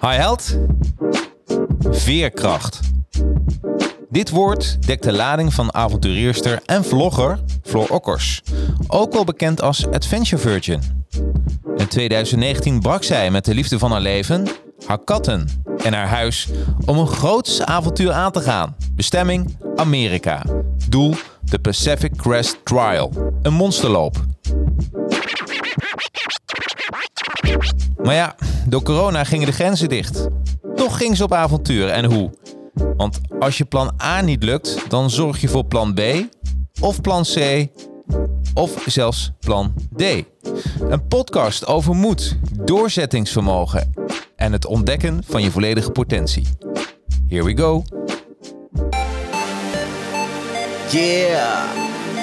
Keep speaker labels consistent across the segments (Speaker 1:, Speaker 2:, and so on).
Speaker 1: Hi held. Veerkracht. Dit woord dekt de lading van avonturierster en vlogger Floor Okkers, ook wel bekend als Adventure Virgin. In 2019 brak zij met de liefde van haar leven, haar katten en haar huis om een groots avontuur aan te gaan. Bestemming Amerika. Doel de Pacific Crest Trial, een monsterloop. Maar ja, door corona gingen de grenzen dicht. Toch ging ze op avontuur en hoe? Want als je plan A niet lukt, dan zorg je voor plan B of plan C of zelfs plan D. Een podcast over moed, doorzettingsvermogen en het ontdekken van je volledige potentie. Here we go.
Speaker 2: Yeah,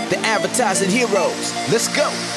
Speaker 2: the advertising heroes. Let's go.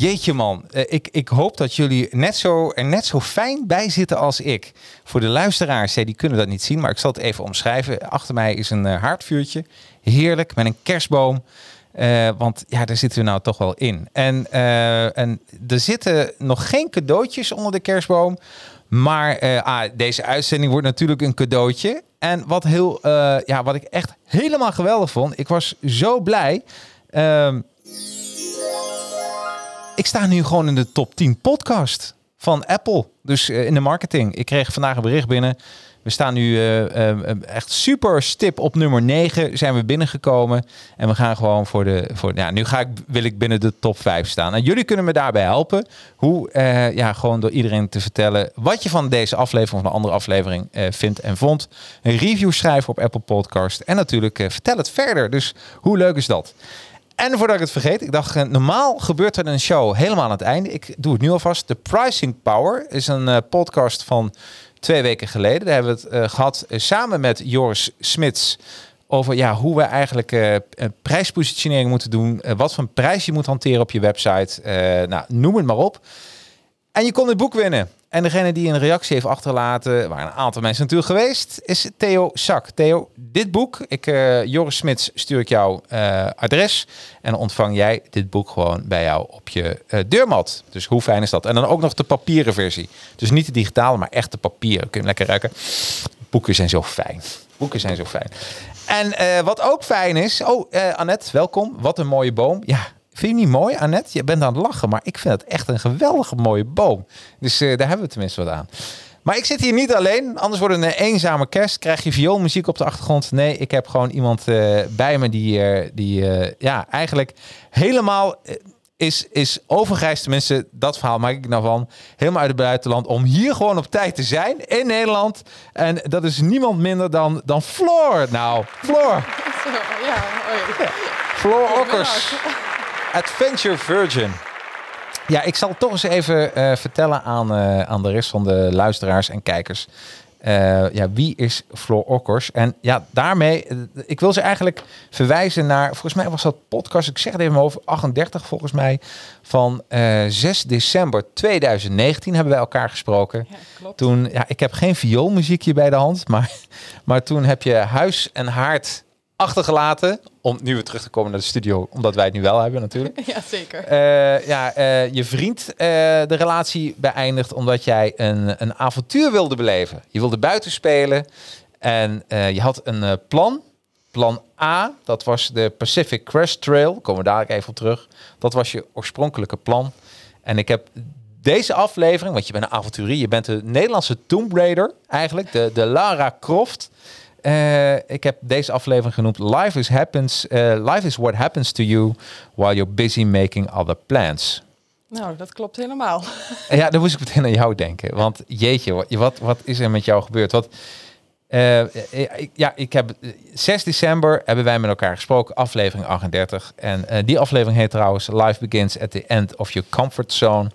Speaker 1: Jeetje man, Eh, ik, ik hoop dat jullie net zo, er net zo fijn bij zitten als ik. Voor de luisteraars, die kunnen dat niet zien, maar ik zal het even omschrijven. Achter mij is een eh, haardvuurtje, heerlijk, met een kerstboom. Eh, want ja, daar zitten we nou toch wel in. En, en er zitten nog geen cadeautjes onder de kerstboom. Maar ah, deze uitzending wordt natuurlijk een cadeautje. En wat, heel, ja, wat ik echt helemaal geweldig vond, ik was zo blij. Ehm, ik sta nu gewoon in de top 10 podcast van Apple. Dus eh, in de marketing. Ik kreeg vandaag een bericht binnen. We staan nu eh, eh, echt super stip op nummer 9 zijn we binnengekomen. En we gaan gewoon voor de... Voor, ja, nu ga ik, wil ik binnen de top 5 staan. En jullie kunnen me daarbij helpen. Hoe, ja, gewoon door iedereen te vertellen wat je van deze aflevering of een andere aflevering vindt en vond. Een review schrijven op Apple Podcast. En natuurlijk vertel het verder. Dus hoe leuk is dat? En voordat ik het vergeet, ik dacht, eh, normaal gebeurt er een show helemaal aan het einde. Ik doe het nu alvast. De Pricing Power is een eh, podcast van twee weken geleden. Daar hebben we het eh, gehad eh, samen met Joris Smits over ja, hoe we eigenlijk prijspositionering moeten doen. wat voor prijs je moet hanteren op je website. Nou, noem het maar op. En je kon dit boek winnen. En degene die een reactie heeft achtergelaten, waar een aantal mensen natuurlijk geweest, is Theo Sak. Theo, dit boek, ik, eh, Joris Smits, stuur ik jou eh, adres. En ontvang jij dit boek gewoon bij jou op je eh, deurmat. Dus hoe fijn is dat? En dan ook nog de papieren versie. Dus niet de digitale, maar echt de papieren. Kun je hem lekker ruiken. Boeken zijn zo fijn. Boeken zijn zo fijn. En wat ook fijn is... Oh, Annette, welkom. Wat een mooie boom. Ja, Vind je niet mooi, Annette? Je bent aan het lachen, maar ik vind het echt een geweldige mooie boom. Dus eh, daar hebben we tenminste wat aan. Maar ik zit hier niet alleen, anders wordt het een eenzame kerst. Krijg je vioolmuziek op de achtergrond? Nee, ik heb gewoon iemand eh, bij me die, eh, die ja, eigenlijk helemaal is, is overgereisd. Tenminste, dat verhaal maak ik nou van. Helemaal uit het buitenland om hier gewoon op tijd te zijn in Nederland. En dat is niemand minder dan, dan Floor. Nou, Floor.
Speaker 3: Ja.
Speaker 1: Floor Okkers. Adventure Virgin. Ja, ik zal toch eens even eh, vertellen aan, eh, aan de rest van de luisteraars en kijkers. Eh, ja, wie is Floor Okkers? En ja, daarmee, ik wil ze eigenlijk verwijzen naar, volgens mij was dat podcast, ik zeg het even over, 38 volgens mij, van eh, 6 december 2019 hebben wij elkaar gesproken.
Speaker 3: Ja, klopt.
Speaker 1: Toen, ja, ik heb geen vioolmuziekje bij de hand, maar, maar toen heb je huis en haard achtergelaten. Om nu weer terug te komen naar de studio, omdat wij het nu wel hebben natuurlijk.
Speaker 3: Ja, zeker.
Speaker 1: Eh, ja, eh, je vriend eh, de relatie beëindigd omdat jij een, een avontuur wilde beleven. Je wilde buiten spelen en je had een plan. Plan A, dat was de Pacific Crest Trail. Komen we daar even op terug. Dat was je oorspronkelijke plan. En ik heb deze aflevering, want je bent een avonturier, je bent de Nederlandse Tomb Raider eigenlijk, de, de Lara Croft. Eh, ik heb deze aflevering genoemd Life is, happens, eh, Life is what happens to you while you're busy making other plans.
Speaker 3: Nou, dat klopt helemaal.
Speaker 1: Ja, dan moest ik meteen aan jou denken. Want jeetje, wat, wat, is er met jou gebeurd? Wat, eh, ja, ik heb eh, 6 december hebben wij met elkaar gesproken, aflevering 38. En die aflevering heet trouwens Life Begins at the End of Your Comfort Zone.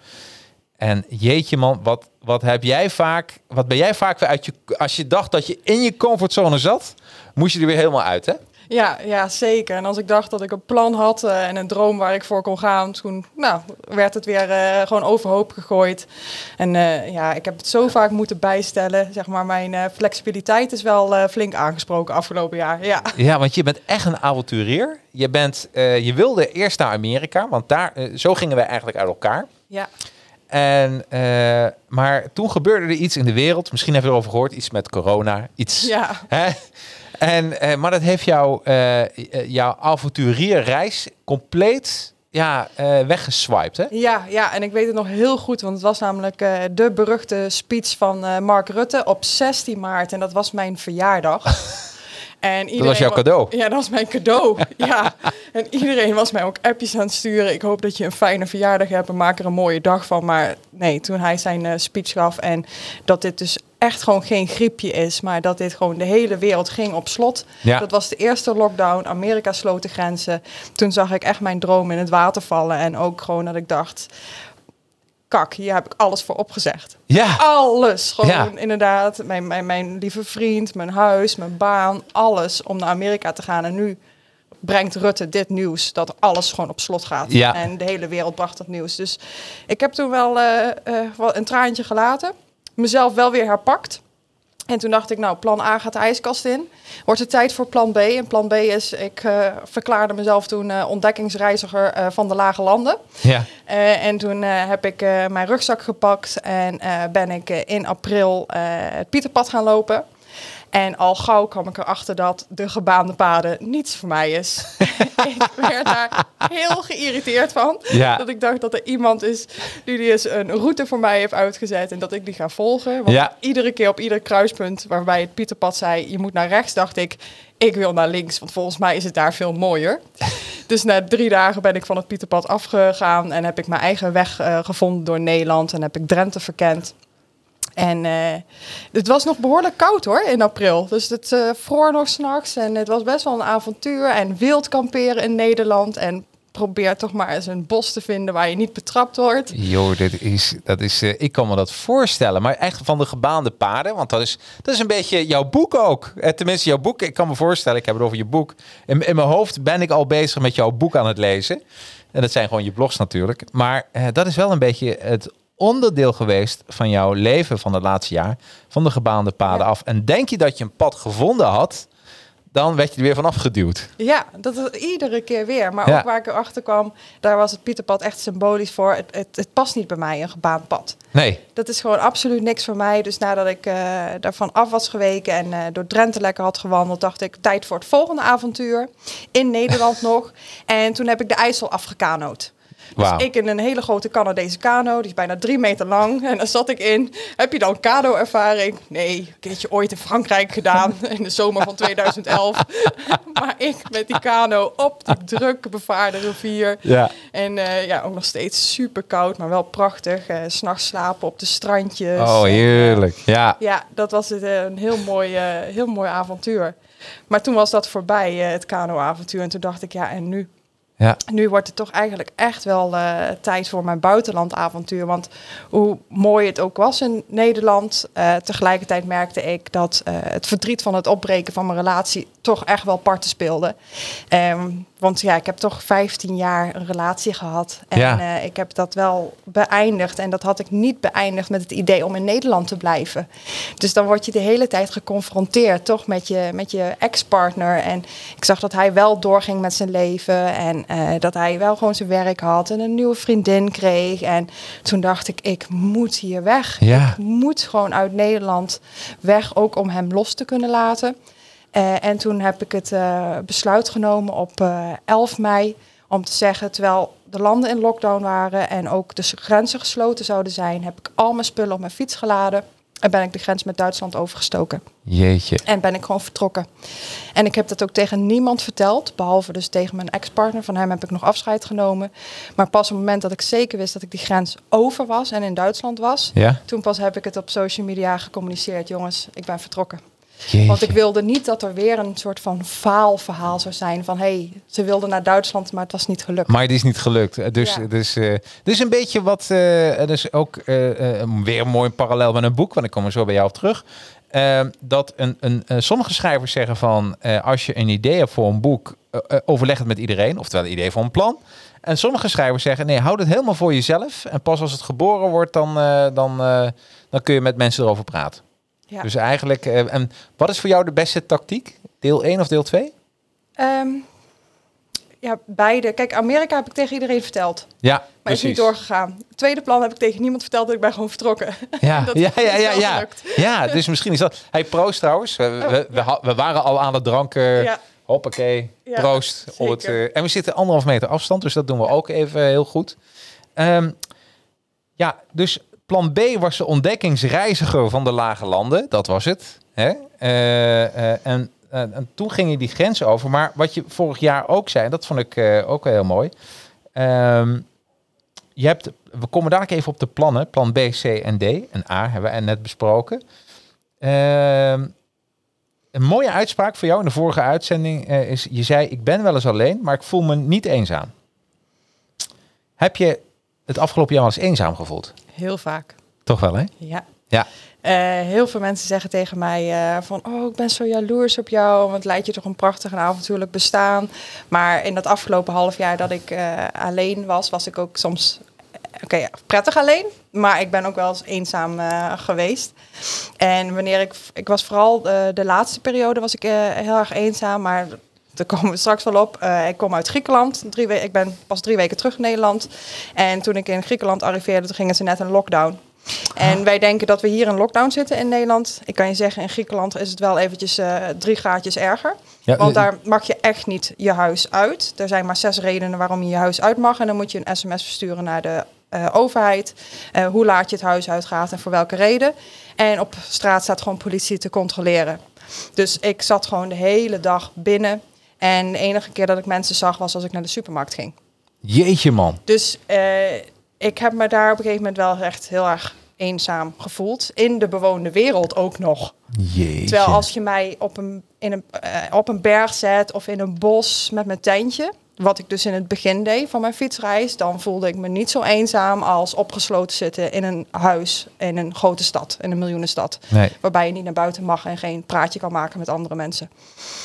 Speaker 1: En jeetje man, wat, wat heb jij vaak, wat ben jij vaak weer uit je, als je dacht dat je in je comfortzone zat, moest je er weer helemaal uit, hè?
Speaker 3: Ja, ja, zeker. En als ik dacht dat ik een plan had eh, en een droom waar ik voor kon gaan, toen nou, werd het weer eh, gewoon overhoop gegooid. En eh, ja, ik heb het zo vaak moeten bijstellen. Zeg maar, mijn flexibiliteit is wel flink aangesproken afgelopen jaar. Ja.
Speaker 1: Ja, want je bent echt een avonturier. Je, bent, je wilde eerst naar Amerika, want daar, zo gingen wij eigenlijk uit elkaar.
Speaker 3: Ja.
Speaker 1: En, eh, maar toen gebeurde er iets in de wereld. Misschien heb je erover gehoord. Iets met corona. Iets.
Speaker 3: Ja.
Speaker 1: Hè? En, eh, maar dat heeft jou, eh, eh, jouw avonturierreis compleet ja, weggeswiped. Hè?
Speaker 3: Ja, ja, en ik weet het nog heel goed, want het was namelijk de beruchte speech van Mark Rutte op 16 maart en dat was mijn verjaardag. En iedereen
Speaker 1: was jouw cadeau.
Speaker 3: Ja, dat was mijn cadeau. ja. En iedereen was mij ook appjes aan het sturen. Ik hoop dat je een fijne verjaardag hebt en maak er een mooie dag van. Maar nee, toen hij zijn eh, speech gaf en dat dit dus echt gewoon geen griepje is, maar dat dit gewoon de hele wereld ging op slot.
Speaker 1: Ja.
Speaker 3: Dat was de eerste lockdown. Amerika sloot de grenzen. Toen zag ik echt mijn droom in het water vallen. En ook gewoon dat ik dacht, kak, hier heb ik alles voor opgezegd.
Speaker 1: Ja.
Speaker 3: Alles, gewoon
Speaker 1: Ja.
Speaker 3: inderdaad. Mijn, mijn, mijn lieve vriend, mijn huis, mijn baan, alles om naar Amerika te gaan. En nu brengt Rutte dit nieuws, dat alles gewoon op slot gaat.
Speaker 1: Ja.
Speaker 3: En de hele wereld bracht dat nieuws. Dus ik heb toen wel, eh, eh, wel een traantje gelaten. Mezelf wel weer herpakt. En toen dacht ik, nou, plan A gaat de ijskast in. Wordt het tijd voor plan B? En plan B is, ik eh, verklaarde mezelf toen eh, ontdekkingsreiziger eh, van de Lage Landen.
Speaker 1: Ja.
Speaker 3: En toen heb ik mijn rugzak gepakt en ben ik in april het Pieterpad gaan lopen. En al gauw kwam ik erachter dat de gebaande paden niets voor mij is. ik werd daar heel geïrriteerd van.
Speaker 1: Ja.
Speaker 3: Dat ik dacht dat er iemand is die, eens een route voor mij heeft uitgezet en dat ik die ga volgen. Want
Speaker 1: Ja.
Speaker 3: iedere keer op ieder kruispunt waarbij het Pieterpad zei je moet naar rechts, dacht ik ik wil naar links, want volgens mij is het daar veel mooier. Dus na drie dagen ben ik van het Pieterpad afgegaan en heb ik mijn eigen weg eh, gevonden door Nederland en heb ik Drenthe verkend. En eh, het was nog behoorlijk koud hoor in april. Dus het eh vroor nog s'nachts en het was best wel een avontuur. En wild kamperen in Nederland. En probeer toch maar eens een bos te vinden waar je niet betrapt wordt.
Speaker 1: Joh, dit is, dat is, eh, ik kan me dat voorstellen. Maar echt van de gebaande paden. Want dat is, dat is een beetje jouw boek ook. Tenminste, jouw boek. Ik kan me voorstellen, ik heb het over je boek. In, in mijn hoofd ben ik al bezig met jouw boek aan het lezen. En dat zijn gewoon je blogs natuurlijk. Maar dat is wel een beetje het onderdeel geweest van jouw leven van het laatste jaar. Van de gebaande paden
Speaker 3: Ja.
Speaker 1: af. En denk je dat je een pad gevonden had, dan werd je er weer van afgeduwd.
Speaker 3: Ja, dat is iedere keer weer. Maar
Speaker 1: Ja.
Speaker 3: ook waar ik erachter kwam, daar was het Pieterpad echt symbolisch voor. Het, het, het past niet bij mij, een gebaand pad.
Speaker 1: Nee.
Speaker 3: Dat is gewoon absoluut niks voor mij. Dus nadat ik eh, daarvan af was geweken en eh, door Drenthe lekker had gewandeld, dacht ik tijd voor het volgende avontuur. In Nederland nog. En toen heb ik de IJssel afgekanood. Dus ik in een hele grote Canadese kano, die is bijna drie meter lang. En daar zat ik in. Heb je dan kano-ervaring? Nee, een keertje ooit in Frankrijk gedaan, in de zomer van 2011. maar ik met die kano op die druk bevaarde rivier.
Speaker 1: Ja.
Speaker 3: En eh, ja, ook nog steeds super koud, maar wel prachtig. S S'nachts slapen op de strandjes.
Speaker 1: Oh,
Speaker 3: En, eh,
Speaker 1: heerlijk. Ja.
Speaker 3: ja, dat was het, een heel mooi, heel mooi avontuur. Maar toen was dat voorbij, het kano-avontuur. En toen dacht ik, ja, en nu?
Speaker 1: Ja.
Speaker 3: Nu wordt het toch eigenlijk echt wel eh, tijd voor mijn buitenlandavontuur. Want hoe mooi het ook was in Nederland, eh, tegelijkertijd merkte ik dat eh, het verdriet van het opbreken van mijn relatie toch echt wel parten speelde. Ehm, want ja, ik heb toch 15 jaar een relatie gehad. En
Speaker 1: Ja.
Speaker 3: eh, ik heb dat wel beëindigd. En dat had ik niet beëindigd met het idee om in Nederland te blijven. Dus dan word je de hele tijd geconfronteerd, toch, met je, met je ex-partner. En ik zag dat hij wel doorging met zijn leven. En eh, dat hij wel gewoon zijn werk had en een nieuwe vriendin kreeg. En toen dacht ik, ik moet hier weg.
Speaker 1: Ja.
Speaker 3: Ik moet gewoon uit Nederland weg, ook om hem los te kunnen laten. Eh, en toen heb ik het eh, besluit genomen op eh, 11 mei om te zeggen, terwijl de landen in lockdown waren en ook de grenzen gesloten zouden zijn, heb ik al mijn spullen op mijn fiets geladen en ben ik de grens met Duitsland overgestoken.
Speaker 1: Jeetje.
Speaker 3: En ben ik gewoon vertrokken. En ik heb dat ook tegen niemand verteld, behalve dus tegen mijn ex-partner. Van hem heb ik nog afscheid genomen. Maar pas op het moment dat ik zeker wist dat ik die grens over was en in Duitsland was,
Speaker 1: Ja?
Speaker 3: toen pas heb ik het op social media gecommuniceerd. Jongens, ik ben vertrokken.
Speaker 1: Jeetje.
Speaker 3: Want ik wilde niet dat er weer een soort van faalverhaal zou zijn van hé, hey, ze wilden naar Duitsland, maar het was niet gelukt.
Speaker 1: Maar het is niet gelukt. Eh, Dus,
Speaker 3: Ja.
Speaker 1: dus, eh, dus een beetje wat. eh dus ook eh, eh, weer een mooi parallel met een boek, want ik kom er zo bij jou op terug. Eh, dat een, een, eh, sommige schrijvers zeggen van eh, als je een idee hebt voor een boek, eh, eh, overleg het met iedereen, oftewel een idee voor een plan. En sommige schrijvers zeggen nee, houd het helemaal voor jezelf. En pas als het geboren wordt, dan, eh, dan, eh, dan kun je met mensen erover praten.
Speaker 3: Ja.
Speaker 1: Dus eigenlijk, eh, en wat is voor jou de beste tactiek? Deel 1 of deel 2?
Speaker 3: Ehm, ja, beide. Kijk, Amerika heb ik tegen iedereen verteld.
Speaker 1: Ja,
Speaker 3: Maar is niet doorgegaan. Het tweede plan heb ik tegen niemand verteld. Ik ben gewoon vertrokken.
Speaker 1: Ja,
Speaker 3: Dat
Speaker 1: ja, ja, ja, ja. ja, dus misschien is dat... Hey, proost trouwens. We, we, we,
Speaker 3: ja.
Speaker 1: we waren al aan het dranken.
Speaker 3: Ja.
Speaker 1: Hoppakee,
Speaker 3: Ja,
Speaker 1: proost. Op het, eh, en we zitten anderhalf meter afstand, dus dat doen we ook even heel goed. Ehm, ja, dus plan B was de ontdekkingsreiziger van de lage landen. Dat was het. Hè? Eh, eh, en, eh, en toen ging je die grens over. Maar wat je vorig jaar ook zei, dat vond ik ook heel mooi. Ehm, je hebt, we komen dadelijk even op de plannen. Plan B, C en D. En A hebben we net besproken. Ehm, een mooie uitspraak voor jou in de vorige uitzending is... Je zei, ik ben wel eens alleen, maar ik voel me niet eenzaam. Heb je het afgelopen jaar wel eens eenzaam gevoeld?
Speaker 3: Heel vaak.
Speaker 1: Toch wel, hè?
Speaker 3: Ja.
Speaker 1: Ja.
Speaker 3: Eh, heel veel mensen zeggen tegen mij eh, van, oh, ik ben zo jaloers op jou, want het leidt je toch een prachtig en avontuurlijk bestaan. Maar in dat afgelopen half jaar dat ik eh, alleen was, was ik ook soms, oké, prettig alleen, maar ik ben ook wel eens eenzaam geweest. En wanneer ik, ik was vooral de laatste periode was ik heel erg eenzaam, maar daar komen we straks wel op. Eh, ik kom uit Griekenland. Drie ik ben pas drie weken terug in Nederland. En toen ik in Griekenland arriveerde, toen gingen ze net een lockdown. En wij denken dat we hier in lockdown zitten in Nederland. Ik kan je zeggen, in Griekenland is het wel eventjes eh, drie graadjes erger.
Speaker 1: Ja,
Speaker 3: Want
Speaker 1: eh,
Speaker 3: daar mag je echt niet je huis uit. Er zijn maar zes redenen waarom je je huis uit mag. En dan moet je een sms versturen naar de overheid. hoe laat je het huis uitgaat en voor welke reden. En op straat staat gewoon politie te controleren. Dus ik zat gewoon de hele dag binnen. En de enige keer dat ik mensen zag was als ik naar de supermarkt ging.
Speaker 1: Jeetje, man.
Speaker 3: Dus eh, ik heb me daar op een gegeven moment wel echt heel erg eenzaam gevoeld. In de bewoonde wereld ook nog.
Speaker 1: Jeetje.
Speaker 3: Terwijl als je mij op een, in een, eh, op een berg zet of in een bos met mijn tentje, wat ik dus in het begin deed van mijn fietsreis, dan voelde ik me niet zo eenzaam als opgesloten zitten in een huis in een grote stad, in een miljoenenstad.
Speaker 1: Nee,
Speaker 3: Waarbij je niet naar buiten mag en geen praatje kan maken met andere mensen.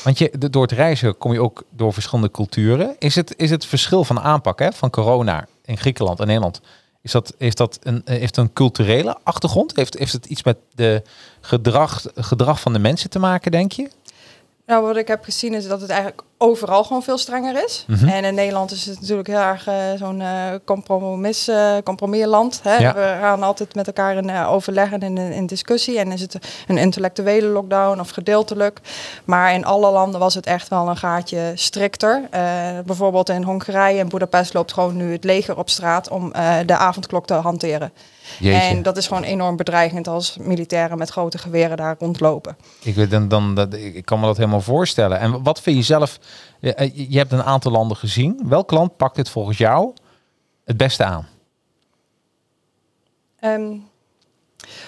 Speaker 1: want je, door het reizen kom je ook door verschillende culturen. Is het, is het verschil van aanpak hè, van corona in Griekenland en Nederland... Is dat, heeft dat een, eh, heeft een culturele achtergrond? Heeft, heeft het iets met de gedrag, gedrag van de mensen te maken, denk je?
Speaker 3: Nou, wat ik heb gezien is dat het eigenlijk overal gewoon veel strenger is.
Speaker 1: Mhm.
Speaker 3: En in Nederland is het natuurlijk heel erg eh, zo'n eh compromis, eh compromisland. Hè?
Speaker 1: Ja.
Speaker 3: We gaan altijd met elkaar in overleg en in, in discussie. En is het een intellectuele lockdown of gedeeltelijk. Maar in alle landen was het echt wel een gaatje strikter. Bijvoorbeeld in Hongarije en Budapest loopt gewoon nu het leger op straat om de avondklok te hanteren.
Speaker 1: Jeetje.
Speaker 3: En dat is gewoon enorm bedreigend als militairen met grote geweren daar rondlopen.
Speaker 1: Ik, weet, dan, dan, dat, ik kan me dat helemaal voorstellen. En wat vind je zelf? Je, eh, je hebt een aantal landen gezien. Welk land pakt dit volgens jou het beste aan?
Speaker 3: Ehm,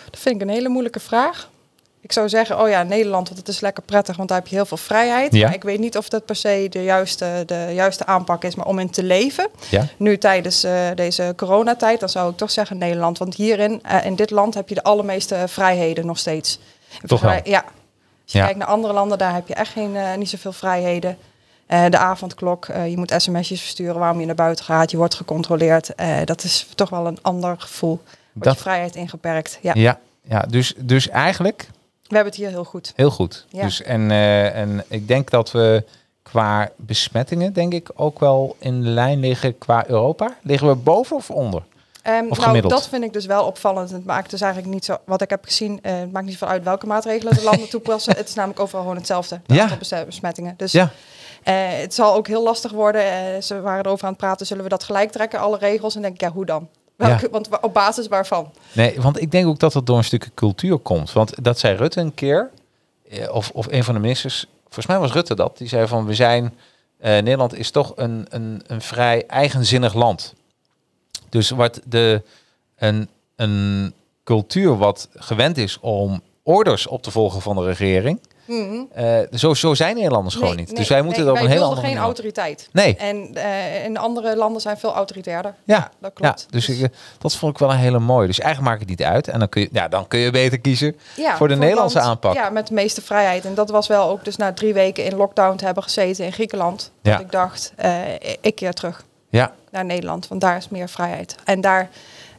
Speaker 3: dat vind ik een hele moeilijke vraag. Ik zou zeggen, oh ja, Nederland, want het is lekker prettig, want daar heb je heel veel vrijheid.
Speaker 1: Ja.
Speaker 3: Maar ik weet niet of dat per se de juiste, de juiste aanpak is, maar om in te leven.
Speaker 1: Ja?
Speaker 3: Nu tijdens eh, deze coronatijd, dan zou ik toch zeggen Nederland. Want hierin, eh, in dit land, heb je de allermeeste vrijheden nog steeds.
Speaker 1: Toch wel?
Speaker 3: Ja. Als je
Speaker 1: Ja.
Speaker 3: kijkt naar andere landen, daar heb je echt geen, eh, niet zoveel vrijheden. De avondklok, je moet sms'jes versturen waarom je naar buiten gaat. Je wordt gecontroleerd. Dat is toch wel een ander gevoel. Wordt
Speaker 1: Dat-
Speaker 3: je vrijheid ingeperkt. Ja.
Speaker 1: Ja, ja dus, dus eigenlijk
Speaker 3: We hebben het hier heel goed.
Speaker 1: heel goed.
Speaker 3: Ja.
Speaker 1: Dus, en, eh, en ik denk dat we qua besmettingen, denk ik, ook wel in lijn liggen qua Europa. Liggen we boven of onder?
Speaker 3: Ehm,
Speaker 1: Of
Speaker 3: nou, dat vind ik dus wel opvallend. Het maakt dus eigenlijk niet zo. Wat ik heb gezien, eh, het maakt niet veel uit welke maatregelen de landen toepassen. Het is namelijk overal gewoon hetzelfde. Het
Speaker 1: Ja.
Speaker 3: besmettingen. Dus
Speaker 1: Ja.
Speaker 3: Eh, het zal ook heel lastig worden. Eh, ze waren erover aan het praten, zullen we dat gelijk trekken, alle regels? En denk ik, ja, hoe dan? Welke,
Speaker 1: Ja.
Speaker 3: Want wa- op basis waarvan?
Speaker 1: Nee, want ik denk ook dat het door een stukje cultuur komt. Want dat zei Rutte een keer, eh, of, of een van de ministers, volgens mij was Rutte dat, die zei van we zijn, eh, Nederland is toch een, een, een vrij eigenzinnig land. Dus wat de, een, een cultuur wat gewend is om orders op te volgen van de regering, Eh, zo, zo zijn Nederlanders gewoon niet.
Speaker 3: nee,
Speaker 1: dus wij moeten
Speaker 3: nee,
Speaker 1: het op een
Speaker 3: wilden
Speaker 1: andere
Speaker 3: geen
Speaker 1: manier.
Speaker 3: autoriteit.
Speaker 1: Nee.
Speaker 3: En eh, in andere landen zijn veel autoritairder.
Speaker 1: Ja,
Speaker 3: dat klopt.
Speaker 1: Ja, dus ik, eh, dat vond ik wel een hele mooie. Dus eigenlijk maakt het niet uit. En dan kun je, ja, dan kun je beter kiezen
Speaker 3: Ja,
Speaker 1: voor de Nederlandse
Speaker 3: land-
Speaker 1: aanpak.
Speaker 3: Ja, met de meeste vrijheid. En dat was wel ook dus na drie weken in lockdown te hebben gezeten in Griekenland. Dat ik dacht, ik keer terug
Speaker 1: Ja,
Speaker 3: naar Nederland, want daar is meer vrijheid. En daar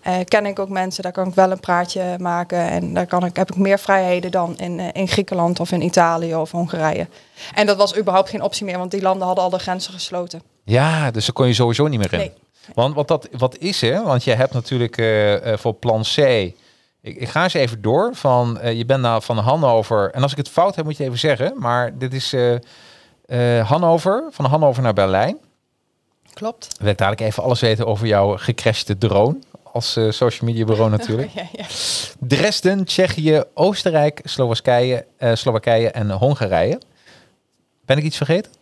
Speaker 3: eh, ken ik ook mensen, daar kan ik wel een praatje maken. En daar kan ik, heb ik meer vrijheden dan in, eh, in Griekenland of in Italië of Hongarije. En dat was überhaupt geen optie meer, want die landen hadden al de grenzen gesloten.
Speaker 1: ja, dus daar kon je sowieso niet meer in.
Speaker 3: Nee.
Speaker 1: Want wat, dat, wat is er? Want je hebt natuurlijk eh, voor plan C. Ik, ik ga eens even door. Van, je bent nou van Hannover. En als ik het fout heb, moet je even zeggen. Maar dit is Hannover. Van Hannover naar Berlijn.
Speaker 3: Klopt.
Speaker 1: Ik wil ik dadelijk even alles weten over jouw gecrashte drone. Als eh, social media bureau natuurlijk.
Speaker 3: Ja, ja.
Speaker 1: Dresden, Tsjechië, Oostenrijk, Slowakije, eh, Slowakije en Hongarije. Ben ik iets vergeten?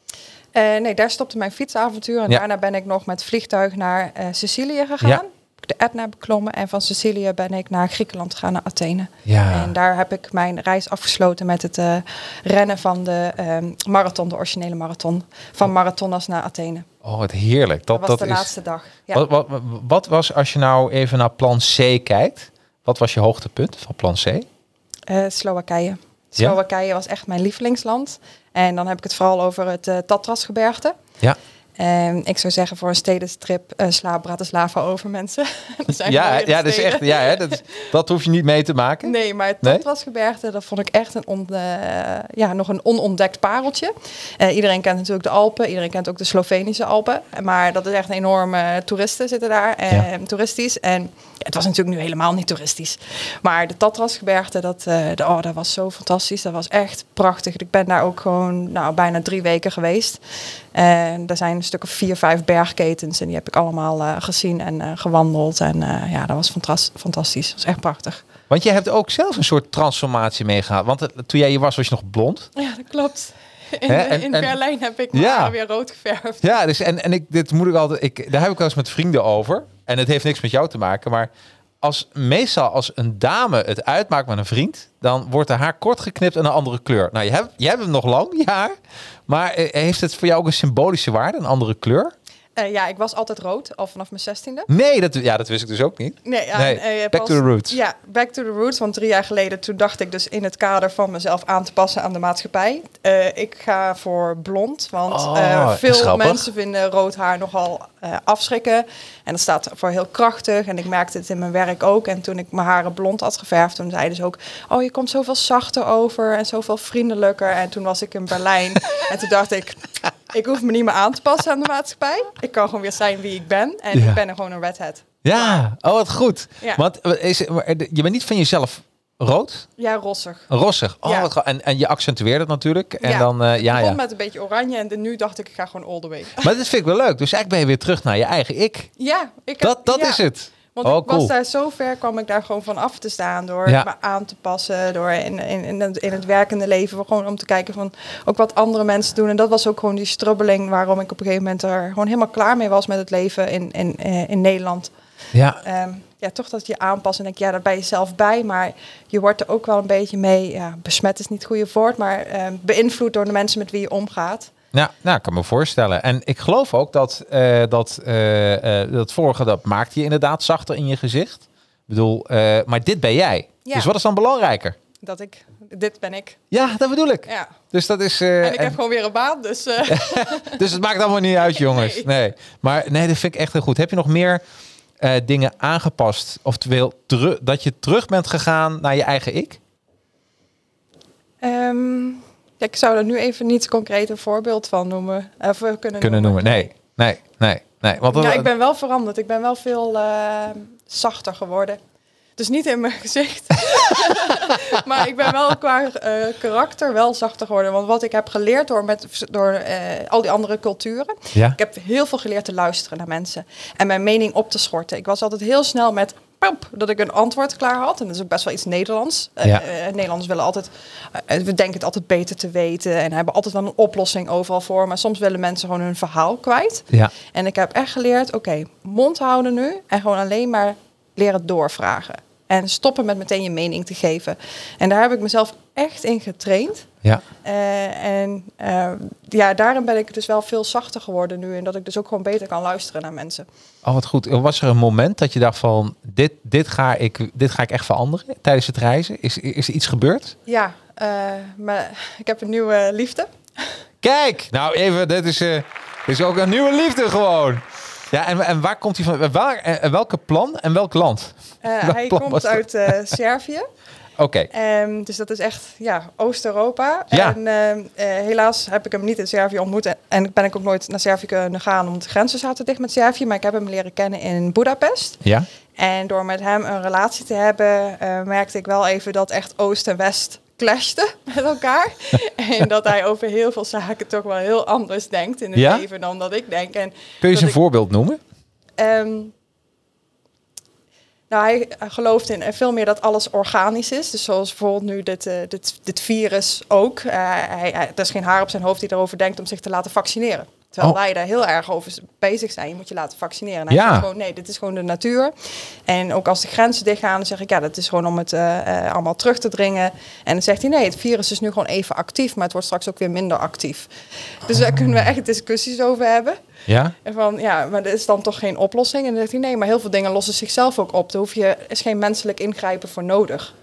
Speaker 3: Eh, nee, daar stopte mijn fietsavontuur. En
Speaker 1: Ja.
Speaker 3: daarna ben ik nog met vliegtuig naar Sicilië gegaan. De Etna beklommen. En van Sicilië ben ik naar Griekenland gegaan, naar Athene.
Speaker 1: Ja.
Speaker 3: En daar heb ik mijn reis afgesloten met het rennen van de ehm, marathon, de originele marathon. Van Marathonas naar Athene.
Speaker 1: Oh, wat heerlijk.
Speaker 3: Dat,
Speaker 1: Dat,
Speaker 3: was
Speaker 1: dat
Speaker 3: de
Speaker 1: is.
Speaker 3: laatste dag. Ja.
Speaker 1: Wat, wat, wat was, als je nou even naar plan C kijkt, wat was je hoogtepunt van plan C?
Speaker 3: Eh, Slowakije. Slowakije was echt mijn lievelingsland. En dan heb ik het vooral over het eh Tatrasgebergte.
Speaker 1: Ja.
Speaker 3: En ik zou zeggen voor een stedenstrip uh, sla Bratislava over mensen. dat zijn
Speaker 1: Ja, ja, dat is echt, ja hè, dat, dat hoef je niet mee te maken.
Speaker 3: Nee, maar? Tatrasgebergte, dat vond ik echt een on, eh, ja, nog een onontdekt pareltje. Eh, iedereen kent natuurlijk de Alpen, iedereen kent ook de Slovenische Alpen. Maar dat is echt een enorme toeristen zitten daar, eh,
Speaker 1: Ja.
Speaker 3: toeristisch. En het was natuurlijk nu helemaal niet toeristisch. Maar de Tatrasgebergte, dat, eh, de- oh, dat was zo fantastisch. Dat was echt prachtig. Ik ben daar ook gewoon nou, bijna drie weken geweest. En er zijn een stuk of vier, vijf bergketens. En die heb ik allemaal eh, gezien en eh, gewandeld. En eh, ja, dat was fantas- fantastisch. Dat was echt prachtig.
Speaker 1: Want je hebt ook zelf een soort transformatie meegehad. Want het- toen jij hier was, was je nog blond.
Speaker 3: Ja, dat klopt. In,
Speaker 1: en-
Speaker 3: in
Speaker 1: en-
Speaker 3: Berlijn heb ik mijn
Speaker 1: Ja.
Speaker 3: weer rood geverfd.
Speaker 1: Ja, dus en, en ik, dit moet ik altijd, ik, daar heb ik wel eens met vrienden over. En het heeft niks met jou te maken, maar als meestal als een dame het uitmaakt met een vriend, dan wordt haar haar kort geknipt en een andere kleur. Nou, je hebt, je hebt hem nog lang, je haar. Maar eh, heeft het voor jou ook een symbolische waarde, een andere kleur?
Speaker 3: Eh, ja, ik was altijd rood, al vanaf mijn zestiende.
Speaker 1: Nee, dat, ja, dat wist ik dus ook niet.
Speaker 3: Nee, ja,
Speaker 1: Nee,
Speaker 3: en,
Speaker 1: back
Speaker 3: pas-
Speaker 1: to the roots.
Speaker 3: Ja, back to the roots. Want drie jaar geleden, toen dacht ik dus in het kader van mezelf aan te passen aan de maatschappij. eh, ik ga voor blond, want
Speaker 1: Oh,
Speaker 3: eh, veel mensen vinden rood haar nogal afschrikken. En dat staat voor heel krachtig. En ik merkte het in mijn werk ook. En toen ik mijn haren blond had geverfd, toen zeiden ze ook... Oh, je komt zoveel zachter over en zoveel vriendelijker. En toen was ik in Berlijn. en toen dacht ik, ik hoef me niet meer aan te passen aan de maatschappij. Ik kan gewoon weer zijn wie ik ben. En
Speaker 1: Ja.
Speaker 3: ik ben er gewoon een redhead.
Speaker 1: Ja, oh wat goed.
Speaker 3: Ja.
Speaker 1: Want eh, is, maar, eh, je bent niet van jezelf rood,
Speaker 3: Ja, rossig.
Speaker 1: rossig. Oh,
Speaker 3: Ja.
Speaker 1: wat en, en je accentueert het natuurlijk. En
Speaker 3: Ja.
Speaker 1: dan, eh,
Speaker 3: Ik
Speaker 1: ja,
Speaker 3: begon
Speaker 1: ja.
Speaker 3: met een beetje oranje en nu dacht ik, ik ga gewoon all the way.
Speaker 1: Maar dit vind ik wel leuk. Dus eigenlijk ben je weer terug naar je eigen ik.
Speaker 3: Ja, ik heb,
Speaker 1: Dat, dat is het.
Speaker 3: Want
Speaker 1: oh,
Speaker 3: ik was
Speaker 1: cool.
Speaker 3: daar zo ver, kwam ik daar gewoon van af te staan door
Speaker 1: Ja.
Speaker 3: me aan te passen, door in, in, in, het, in het werkende leven, gewoon om te kijken van ook wat andere mensen doen. En dat was ook gewoon die strubbeling waarom ik op een gegeven moment er gewoon helemaal klaar mee was met het leven in, in, eh, in Nederland.
Speaker 1: Ja,
Speaker 3: Ehm, ja, toch dat je aanpast en denk ja, daar ben je zelf bij, maar je wordt er ook wel een beetje mee, ja, besmet is niet het goede woord, maar ehm, beïnvloed door de mensen met wie je omgaat.
Speaker 1: Nou, nou, ik kan me voorstellen. En ik geloof ook dat eh, dat, eh, dat vorige, dat maakt je inderdaad zachter in je gezicht. Ik bedoel, maar dit ben jij.
Speaker 3: Ja.
Speaker 1: Dus wat is dan belangrijker?
Speaker 3: Dat ik, dit ben ik.
Speaker 1: Ja, dat bedoel ik.
Speaker 3: Ja.
Speaker 1: Dus dat is.
Speaker 3: En ik
Speaker 1: en-
Speaker 3: heb gewoon weer een baan, dus
Speaker 1: dus het maakt allemaal niet uit, jongens. Nee.
Speaker 3: Nee.
Speaker 1: Maar nee, dat vind ik echt heel goed. Heb je nog meer dingen aangepast? Oftewel, dat je terug bent gegaan naar je eigen ik?
Speaker 3: Ehm, ja, ik zou er nu even niet concreet een voorbeeld van noemen. Of we kunnen,
Speaker 1: Kunnen noemen. Nee, nee, nee. nee. Want
Speaker 3: Ja, ik ben wel veranderd. Ik ben wel veel eh, zachter geworden. Dus niet in mijn gezicht. maar ik ben wel qua eh, karakter wel zachter geworden. Want wat ik heb geleerd door, met, door eh, al die andere culturen.
Speaker 1: Ja.
Speaker 3: Ik heb heel veel geleerd te luisteren naar mensen. En mijn mening op te schorten. Ik was altijd heel snel met... dat ik een antwoord klaar had. En dat is ook best wel iets Nederlands. Eh,
Speaker 1: Ja.
Speaker 3: eh, Nederlanders willen altijd... eh, we denken het altijd beter te weten. En hebben altijd wel een oplossing overal voor. Maar soms willen mensen gewoon hun verhaal kwijt.
Speaker 1: Ja.
Speaker 3: En ik heb echt geleerd, oké, mond houden nu en gewoon alleen maar leren doorvragen. En stoppen met meteen je mening te geven. En daar heb ik mezelf echt in getraind.
Speaker 1: Ja.
Speaker 3: Eh, en eh, ja, daarin ben ik dus wel veel zachter geworden nu. En dat ik dus ook gewoon beter kan luisteren naar mensen.
Speaker 1: Oh, wat goed. Was er een moment dat je dacht van, dit, dit, ga, ik, dit ga ik echt veranderen tijdens het reizen? Is, is er iets gebeurd?
Speaker 3: Ja, eh, maar ik heb een nieuwe liefde.
Speaker 1: Kijk, nou even, dit is, dit is ook een nieuwe liefde gewoon. Ja, en, en waar komt hij van? Waar, en welke plan en welk land?
Speaker 3: Eh,
Speaker 1: Welk
Speaker 3: hij
Speaker 1: plan
Speaker 3: komt uit eh, Servië.
Speaker 1: Oké,
Speaker 3: Ehm, dus dat is echt ja, Oost-Europa.
Speaker 1: Ja.
Speaker 3: En ehm, eh, helaas heb ik hem niet in Servië ontmoet. En, en ben ik ook nooit naar Servië kunnen gaan, omdat de grenzen zaten dicht met Servië. Maar ik heb hem leren kennen in Budapest.
Speaker 1: ja.
Speaker 3: En door met hem een relatie te hebben, eh, merkte ik wel even dat echt Oost en West clashten met elkaar. en dat hij over heel veel zaken toch wel heel anders denkt in het
Speaker 1: Ja?
Speaker 3: leven dan dat ik denk. En
Speaker 1: Kun je eens een
Speaker 3: ik-
Speaker 1: voorbeeld noemen?
Speaker 3: Ehm, nou, hij gelooft in eh, veel meer dat alles organisch is. Dus zoals bijvoorbeeld nu dit, eh, dit, dit virus ook. Eh, hij, hij, er is geen haar op zijn hoofd die erover denkt om zich te laten vaccineren. Terwijl
Speaker 1: Oh.
Speaker 3: wij daar heel erg over bezig zijn. Je moet je laten vaccineren.
Speaker 1: Ja.
Speaker 3: zegt gewoon, nee, dit is gewoon de natuur. En ook als de grenzen dichtgaan, dan zeg ik, ja, dat is gewoon om het eh, eh, allemaal terug te dringen. En dan zegt hij, nee, het virus is nu gewoon even actief, maar het wordt straks ook weer minder actief. Dus daar kunnen we echt discussies over hebben.
Speaker 1: Ja?
Speaker 3: En van, ja, maar er is dan toch geen oplossing? En dan zegt hij, nee, maar heel veel dingen lossen zichzelf ook op. Daar hoef je, is geen menselijk ingrijpen voor nodig.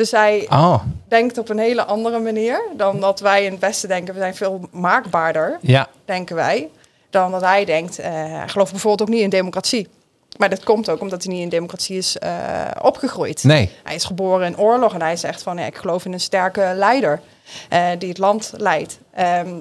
Speaker 3: Dus hij
Speaker 1: Oh,
Speaker 3: denkt op een hele andere manier dan dat wij in het Westen denken. We zijn veel maakbaarder,
Speaker 1: ja.
Speaker 3: denken wij, dan dat hij denkt. eh, hij gelooft bijvoorbeeld ook niet in democratie. Maar dat komt ook omdat hij niet in democratie is eh, opgegroeid.
Speaker 1: Nee.
Speaker 3: Hij is geboren in oorlog en hij zegt van ja, ik geloof in een sterke leider eh, die het land leidt. Ehm,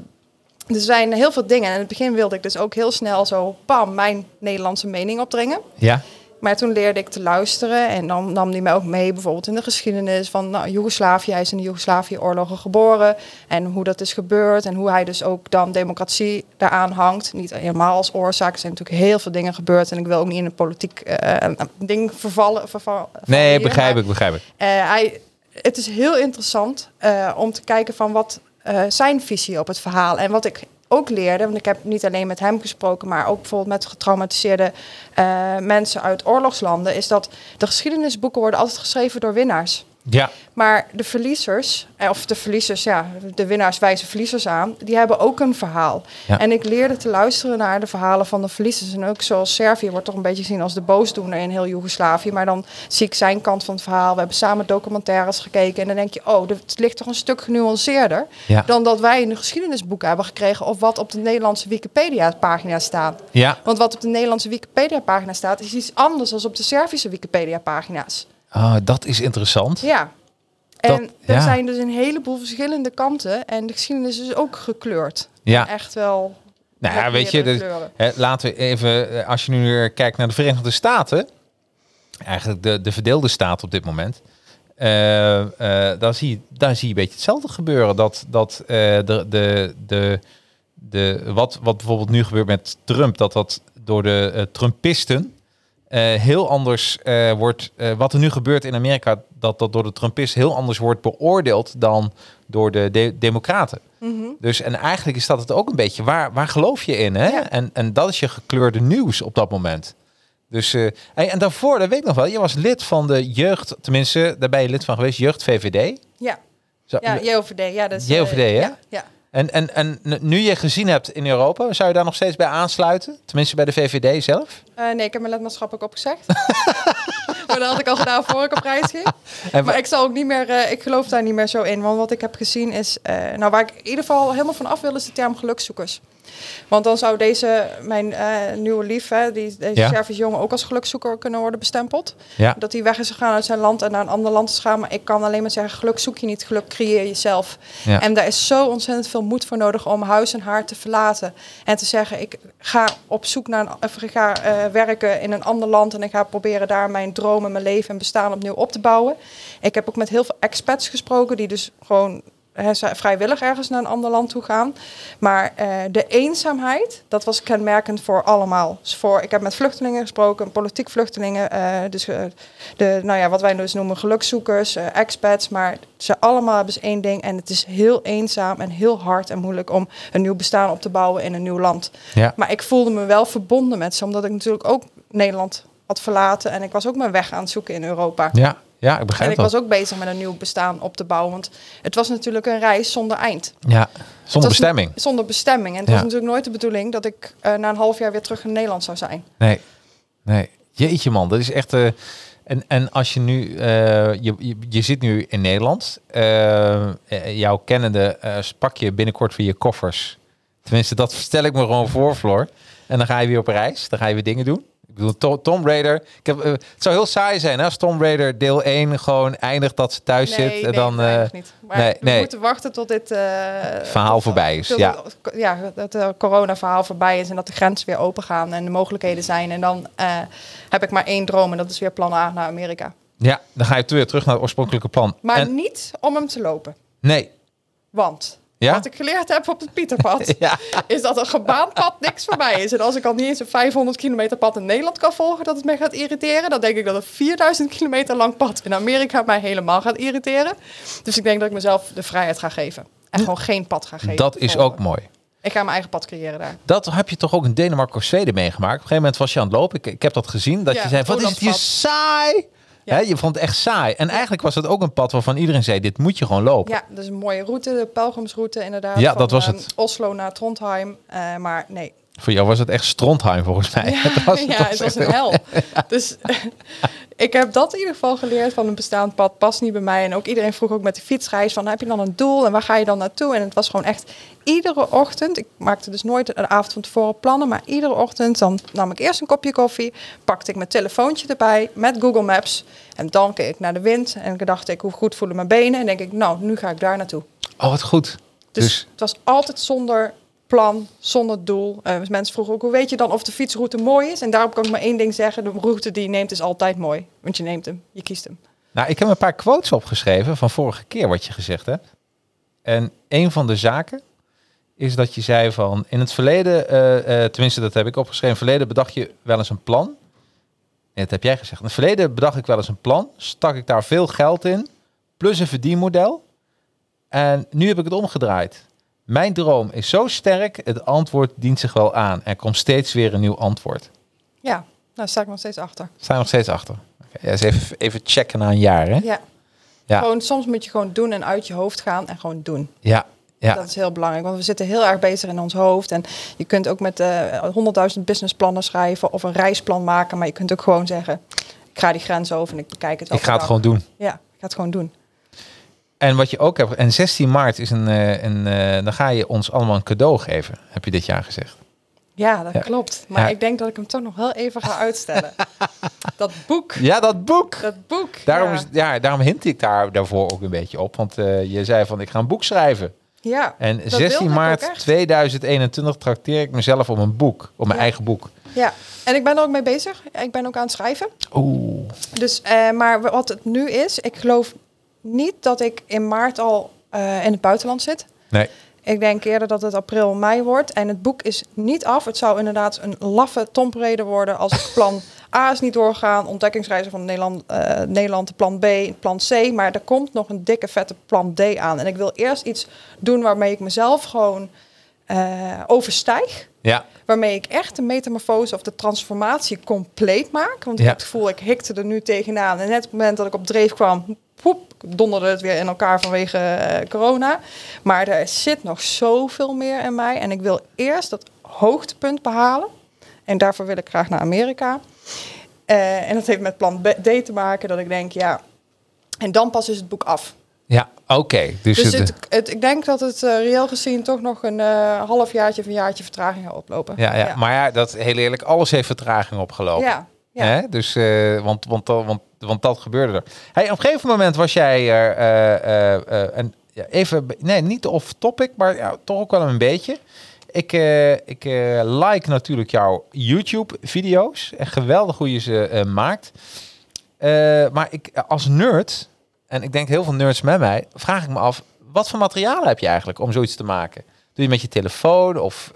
Speaker 3: dus er zijn heel veel dingen. En in het begin wilde ik dus ook heel snel zo, bam, mijn Nederlandse mening opdringen.
Speaker 1: Ja?
Speaker 3: Maar toen leerde ik te luisteren en dan nam hij mij ook mee, bijvoorbeeld in de geschiedenis van nou, Joegoslavië. Hij is in de Joegoslavië-oorlogen geboren en hoe dat is gebeurd en hoe hij dus ook dan democratie daaraan hangt. Niet helemaal als oorzaak, er zijn natuurlijk heel veel dingen gebeurd en ik wil ook niet in een politiek eh, ding vervallen. verval-
Speaker 1: Nee,
Speaker 3: hier,
Speaker 1: begrijp
Speaker 3: maar-
Speaker 1: ik, begrijp ik.
Speaker 3: eh, hij, het is heel interessant eh, om te kijken van wat zijn visie op het verhaal. En wat ik ook leerde, want ik heb niet alleen met hem gesproken, maar ook bijvoorbeeld met getraumatiseerde eh, mensen uit oorlogslanden, is dat de geschiedenisboeken worden altijd geschreven door winnaars.
Speaker 1: Ja.
Speaker 3: Maar de verliezers, eh, of de verliezers, ja, de winnaars wijzen verliezers aan, die hebben ook een verhaal.
Speaker 1: Ja.
Speaker 3: En ik leerde te luisteren naar de verhalen van de verliezers. En ook zoals Servië wordt toch een beetje gezien als de boosdoener in heel Joegoslavië. Maar dan zie ik zijn kant van het verhaal. We hebben samen documentaires gekeken. En dan denk je, oh, het ligt toch een stuk genuanceerder
Speaker 1: Ja.
Speaker 3: dan dat wij in de geschiedenisboeken hebben gekregen. Of wat op de Nederlandse Wikipedia-pagina staat.
Speaker 1: Ja.
Speaker 3: Want wat op de Nederlandse Wikipedia-pagina staat, is iets anders dan op de Servische Wikipedia-pagina's.
Speaker 1: Oh, dat is interessant.
Speaker 3: Ja.
Speaker 1: Dat-
Speaker 3: En er
Speaker 1: ja.
Speaker 3: zijn dus een heleboel verschillende kanten. En de geschiedenis is ook gekleurd.
Speaker 1: Ja.
Speaker 3: Echt wel.
Speaker 1: Nou ja, weet je, dus, hè, laten we even, eh, als je nu weer kijkt naar de Verenigde Staten, eigenlijk de, de verdeelde staat op dit moment, eh, eh, dan, zie je, daar zie je een beetje hetzelfde gebeuren. Dat, dat de, de, de, de, wat, wat bijvoorbeeld nu gebeurt met Trump, dat dat door de Trumpisten eh, heel anders eh, wordt. eh, wat er nu gebeurt in Amerika, dat dat door de Trumpisten heel anders wordt beoordeeld dan door de, de Democraten.
Speaker 3: Mhm.
Speaker 1: Dus en eigenlijk is dat het ook een beetje. Waar, waar geloof je in? Hè?
Speaker 3: Ja.
Speaker 1: En, en dat is je gekleurde nieuws op dat moment. Dus hey, en daarvoor, dat weet ik nog wel. Je was lid van de jeugd, tenminste, daar ben je lid van geweest, jeugd VVD.
Speaker 3: Ja,
Speaker 1: Zo,
Speaker 3: ja JOVD. Ja, dat is,
Speaker 1: JOVD, hè?
Speaker 3: Ja, ja.
Speaker 1: En, en, en nu je gezien hebt in Europa, zou je daar nog steeds bij aansluiten? Tenminste bij de VVD zelf?
Speaker 3: Eh, nee, ik heb mijn lidmaatschap ook opgezegd. maar dat had ik al gedaan voor ik op reis ging.
Speaker 1: En
Speaker 3: Maar ik zal ook niet meer, eh, ik geloof daar niet meer zo in. Want wat ik heb gezien is, eh, nou waar ik in ieder geval helemaal van af wil, is de term gelukszoekers. Want dan zou deze, mijn eh, nieuwe lief, hè, die, deze
Speaker 1: Ja.
Speaker 3: Servisch jongen, ook als gelukzoeker kunnen worden bestempeld.
Speaker 1: Ja.
Speaker 3: Dat hij weg is gegaan uit zijn land en naar een ander land is gegaan. Maar ik kan alleen maar zeggen, geluk zoek je niet, geluk creëer je zelf.
Speaker 1: Ja.
Speaker 3: En daar is zo ontzettend veel moed voor nodig om huis en haar te verlaten. En te zeggen, ik ga op zoek naar, een, of ik ga eh, werken in een ander land. En ik ga proberen daar mijn dromen, mijn leven en bestaan opnieuw op te bouwen. Ik heb ook met heel veel expats gesproken die dus gewoon vrijwillig ergens naar een ander land toe gaan. Maar eh, de eenzaamheid, dat was kenmerkend voor allemaal. Dus voor, ik heb met vluchtelingen gesproken, politiek vluchtelingen. eh, dus eh, de, nou ja, wat wij dus noemen gelukzoekers, expats. Maar ze allemaal hebben dus één ding. En het is heel eenzaam en heel hard en moeilijk om een nieuw bestaan op te bouwen in een nieuw land.
Speaker 1: Ja.
Speaker 3: Maar ik voelde me wel verbonden met ze, omdat ik natuurlijk ook Nederland had verlaten. En ik was ook mijn weg aan het zoeken in Europa.
Speaker 1: Ja, ja, ik
Speaker 3: En
Speaker 1: begrijp
Speaker 3: ik
Speaker 1: dat.
Speaker 3: was ook bezig met een nieuw bestaan op te bouwen. Want het was natuurlijk een reis zonder eind.
Speaker 1: Ja, zonder bestemming.
Speaker 3: Zonder bestemming. En het
Speaker 1: Ja.
Speaker 3: was natuurlijk nooit de bedoeling dat ik eh, na een half jaar weer terug in Nederland zou zijn.
Speaker 1: Nee, nee. Jeetje man, dat is echt... eh en, en als je nu... eh, je, je, je zit nu in Nederland. jouw kennende eh, pak je binnenkort weer je koffers. Tenminste, dat stel ik me gewoon voor, Floor. En dan ga je weer op reis. Dan ga je weer dingen doen. Ik bedoel, To- Tom Raider. Ik heb, eh, het zou heel saai zijn hè, als Tom Raider deel 1 gewoon eindigt dat ze thuis zit. En
Speaker 3: nee,
Speaker 1: dan,
Speaker 3: dat
Speaker 1: eh,
Speaker 3: niet. Maar
Speaker 1: nee,
Speaker 3: we
Speaker 1: nee.
Speaker 3: moeten wachten tot dit eh,
Speaker 1: Verhaal
Speaker 3: tot-
Speaker 1: voorbij is, ja.
Speaker 3: het- ja, dat het corona-verhaal voorbij is en dat de grenzen weer open gaan en de mogelijkheden zijn. En dan heb ik maar één droom en dat is weer plan A naar Amerika.
Speaker 1: ja, dan ga je weer terug naar het oorspronkelijke plan.
Speaker 3: Maar
Speaker 1: En-
Speaker 3: niet om hem te lopen.
Speaker 1: nee.
Speaker 3: Want
Speaker 1: Ja?
Speaker 3: wat ik geleerd heb op het Pieterpad,
Speaker 1: Ja.
Speaker 3: is dat een gebaand pad niks voor mij is. En als ik al niet eens een 500 kilometer pad in Nederland kan volgen, dat het mij gaat irriteren, dan denk ik dat een 4000 kilometer lang pad in Amerika mij helemaal gaat irriteren. Dus ik denk dat ik mezelf de vrijheid ga geven. En gewoon geen pad ga geven.
Speaker 1: Dat is ook mooi.
Speaker 3: Ik ga mijn eigen pad creëren daar.
Speaker 1: Dat heb je toch ook in Denemarken of Zweden meegemaakt. Op een gegeven moment was je aan het lopen. Ik, ik heb dat gezien. Dat
Speaker 3: Ja,
Speaker 1: je zei, wat is het hier saai.
Speaker 3: Ja.
Speaker 1: Hè, je vond het echt saai. En eigenlijk was het ook een pad waarvan iedereen zei, dit moet je gewoon lopen.
Speaker 3: Ja, dus een mooie route, de pelgrimsroute inderdaad.
Speaker 1: Ja,
Speaker 3: van,
Speaker 1: dat was
Speaker 3: ehm,
Speaker 1: het.
Speaker 3: Oslo naar Trondheim. Eh, maar nee,
Speaker 1: Voor jou was het echt Strondheim volgens mij.
Speaker 3: Ja,
Speaker 1: het was,
Speaker 3: ja,
Speaker 1: het
Speaker 3: het
Speaker 1: was
Speaker 3: een hel. Dus ik heb dat in ieder geval geleerd van een bestaand pad past niet bij mij. En ook iedereen vroeg ook met de fietsreis van heb je dan een doel en waar ga je dan naartoe? En het was gewoon echt iedere ochtend. Ik maakte dus nooit een avond van tevoren plannen, maar iedere ochtend dan nam ik eerst een kopje koffie, pakte ik mijn telefoontje erbij met Google Maps en dan keek ik naar de wind en ik dacht ik hoe goed voelen mijn benen en denk ik nou nu ga ik daar naartoe.
Speaker 1: Oh, wat goed.
Speaker 3: Dus,
Speaker 1: Dus,
Speaker 3: het was altijd zonder plan, zonder doel. Dus mensen vroegen ook, hoe weet je dan of de fietsroute mooi is? En daarop kan ik maar één ding zeggen, de route die je neemt is altijd mooi. Want je neemt hem, je kiest hem.
Speaker 1: nou, ik heb een paar quotes opgeschreven van vorige keer wat je gezegd hebt. En een van de zaken is dat je zei van in het verleden, eh, eh, tenminste dat heb ik opgeschreven, in verleden bedacht je wel eens een plan. Nee, dat heb jij gezegd. In het verleden bedacht ik wel eens een plan, stak ik daar veel geld in, plus een verdienmodel. En nu heb ik het omgedraaid. Mijn droom is zo sterk, het antwoord dient zich wel aan. Er komt steeds weer een nieuw antwoord.
Speaker 3: Ja, nou, daar sta ik nog steeds achter.
Speaker 1: Sta je nog steeds achter? Ja, eens even, even checken na een jaar, hè?
Speaker 3: Ja.
Speaker 1: Ja.
Speaker 3: Gewoon, soms moet je gewoon doen en uit je hoofd gaan en gewoon doen.
Speaker 1: Ja, ja.
Speaker 3: Dat is heel belangrijk, want we zitten heel erg bezig in ons hoofd. En je kunt ook met eh, honderdduizend businessplannen schrijven of een reisplan maken. Maar je kunt ook gewoon zeggen, ik ga die grens over en ik bekijk het
Speaker 1: Ik ga het gewoon doen.
Speaker 3: Ja, ik ga het gewoon doen.
Speaker 1: En wat je ook hebt, en 16 maart is een, eh, een eh, dan ga je ons allemaal een cadeau geven, heb je dit jaar gezegd.
Speaker 3: Ja, dat
Speaker 1: Ja.
Speaker 3: klopt. Maar
Speaker 1: Ja.
Speaker 3: ik denk dat ik hem toch nog wel even ga uitstellen. dat boek.
Speaker 1: Ja, dat boek.
Speaker 3: Dat boek.
Speaker 1: Daarom,
Speaker 3: ja.
Speaker 1: is, ja, daarom hint ik daar daarvoor ook een beetje op. Want eh, je zei van, ik ga een boek schrijven.
Speaker 3: ja.
Speaker 1: En
Speaker 3: dat
Speaker 1: 16
Speaker 3: wilde ik
Speaker 1: maart
Speaker 3: ook echt.
Speaker 1: 2021 trakteer ik mezelf op een boek. Op mijn eigen boek.
Speaker 3: Ja, en ik ben er ook mee bezig. Ik ben ook aan het schrijven.
Speaker 1: Oeh.
Speaker 3: Dus, maar wat het nu is, ik geloof niet dat ik in maart al eh, in het buitenland zit.
Speaker 1: Nee.
Speaker 3: Ik denk eerder dat het april, mei wordt. En het boek is niet af. Het zou inderdaad een laffe tompreden worden als het plan A is niet doorgaan. Ontdekkingsreizen van Nederland, eh, Nederland, plan B, plan C. Maar er komt nog een dikke vette plan D aan. En ik wil eerst iets doen waarmee ik mezelf gewoon eh, overstijg.
Speaker 1: Ja.
Speaker 3: Waarmee ik echt de metamorfose of de transformatie compleet maak. Want
Speaker 1: Ja.
Speaker 3: ik heb het gevoel, ik hikte er nu tegenaan. En net op het moment dat ik op dreef kwam, poep, donderde het weer in elkaar vanwege eh, corona. Maar er zit nog zoveel meer in mij. En ik wil eerst dat hoogtepunt behalen. En daarvoor wil ik graag naar Amerika. Eh, en dat heeft met plan B- D te maken, dat ik denk, ja... En dan pas is het boek af.
Speaker 1: Ja, oké. Dus,
Speaker 3: Dus
Speaker 1: het,
Speaker 3: het, ik denk dat het eh, reëel gezien toch nog een eh halfjaartje of een jaartje vertraging gaat oplopen.
Speaker 1: ja, ja, maar ja, dat heel eerlijk, alles heeft vertraging opgelopen.
Speaker 3: ja, ja.
Speaker 1: Hè? Dus, eh, want, want, want, want dat gebeurde er. Hey, op een gegeven moment was jij er, en ja, even, nee, niet off topic, maar ja, toch ook wel een beetje. Ik, ik like natuurlijk jouw YouTube-video's. En geweldig hoe je ze maakt. Maar ik als nerd, en ik denk heel veel nerds met mij, vraag ik me af, wat voor materiaal heb je eigenlijk om zoiets te maken? Doe je met je telefoon of...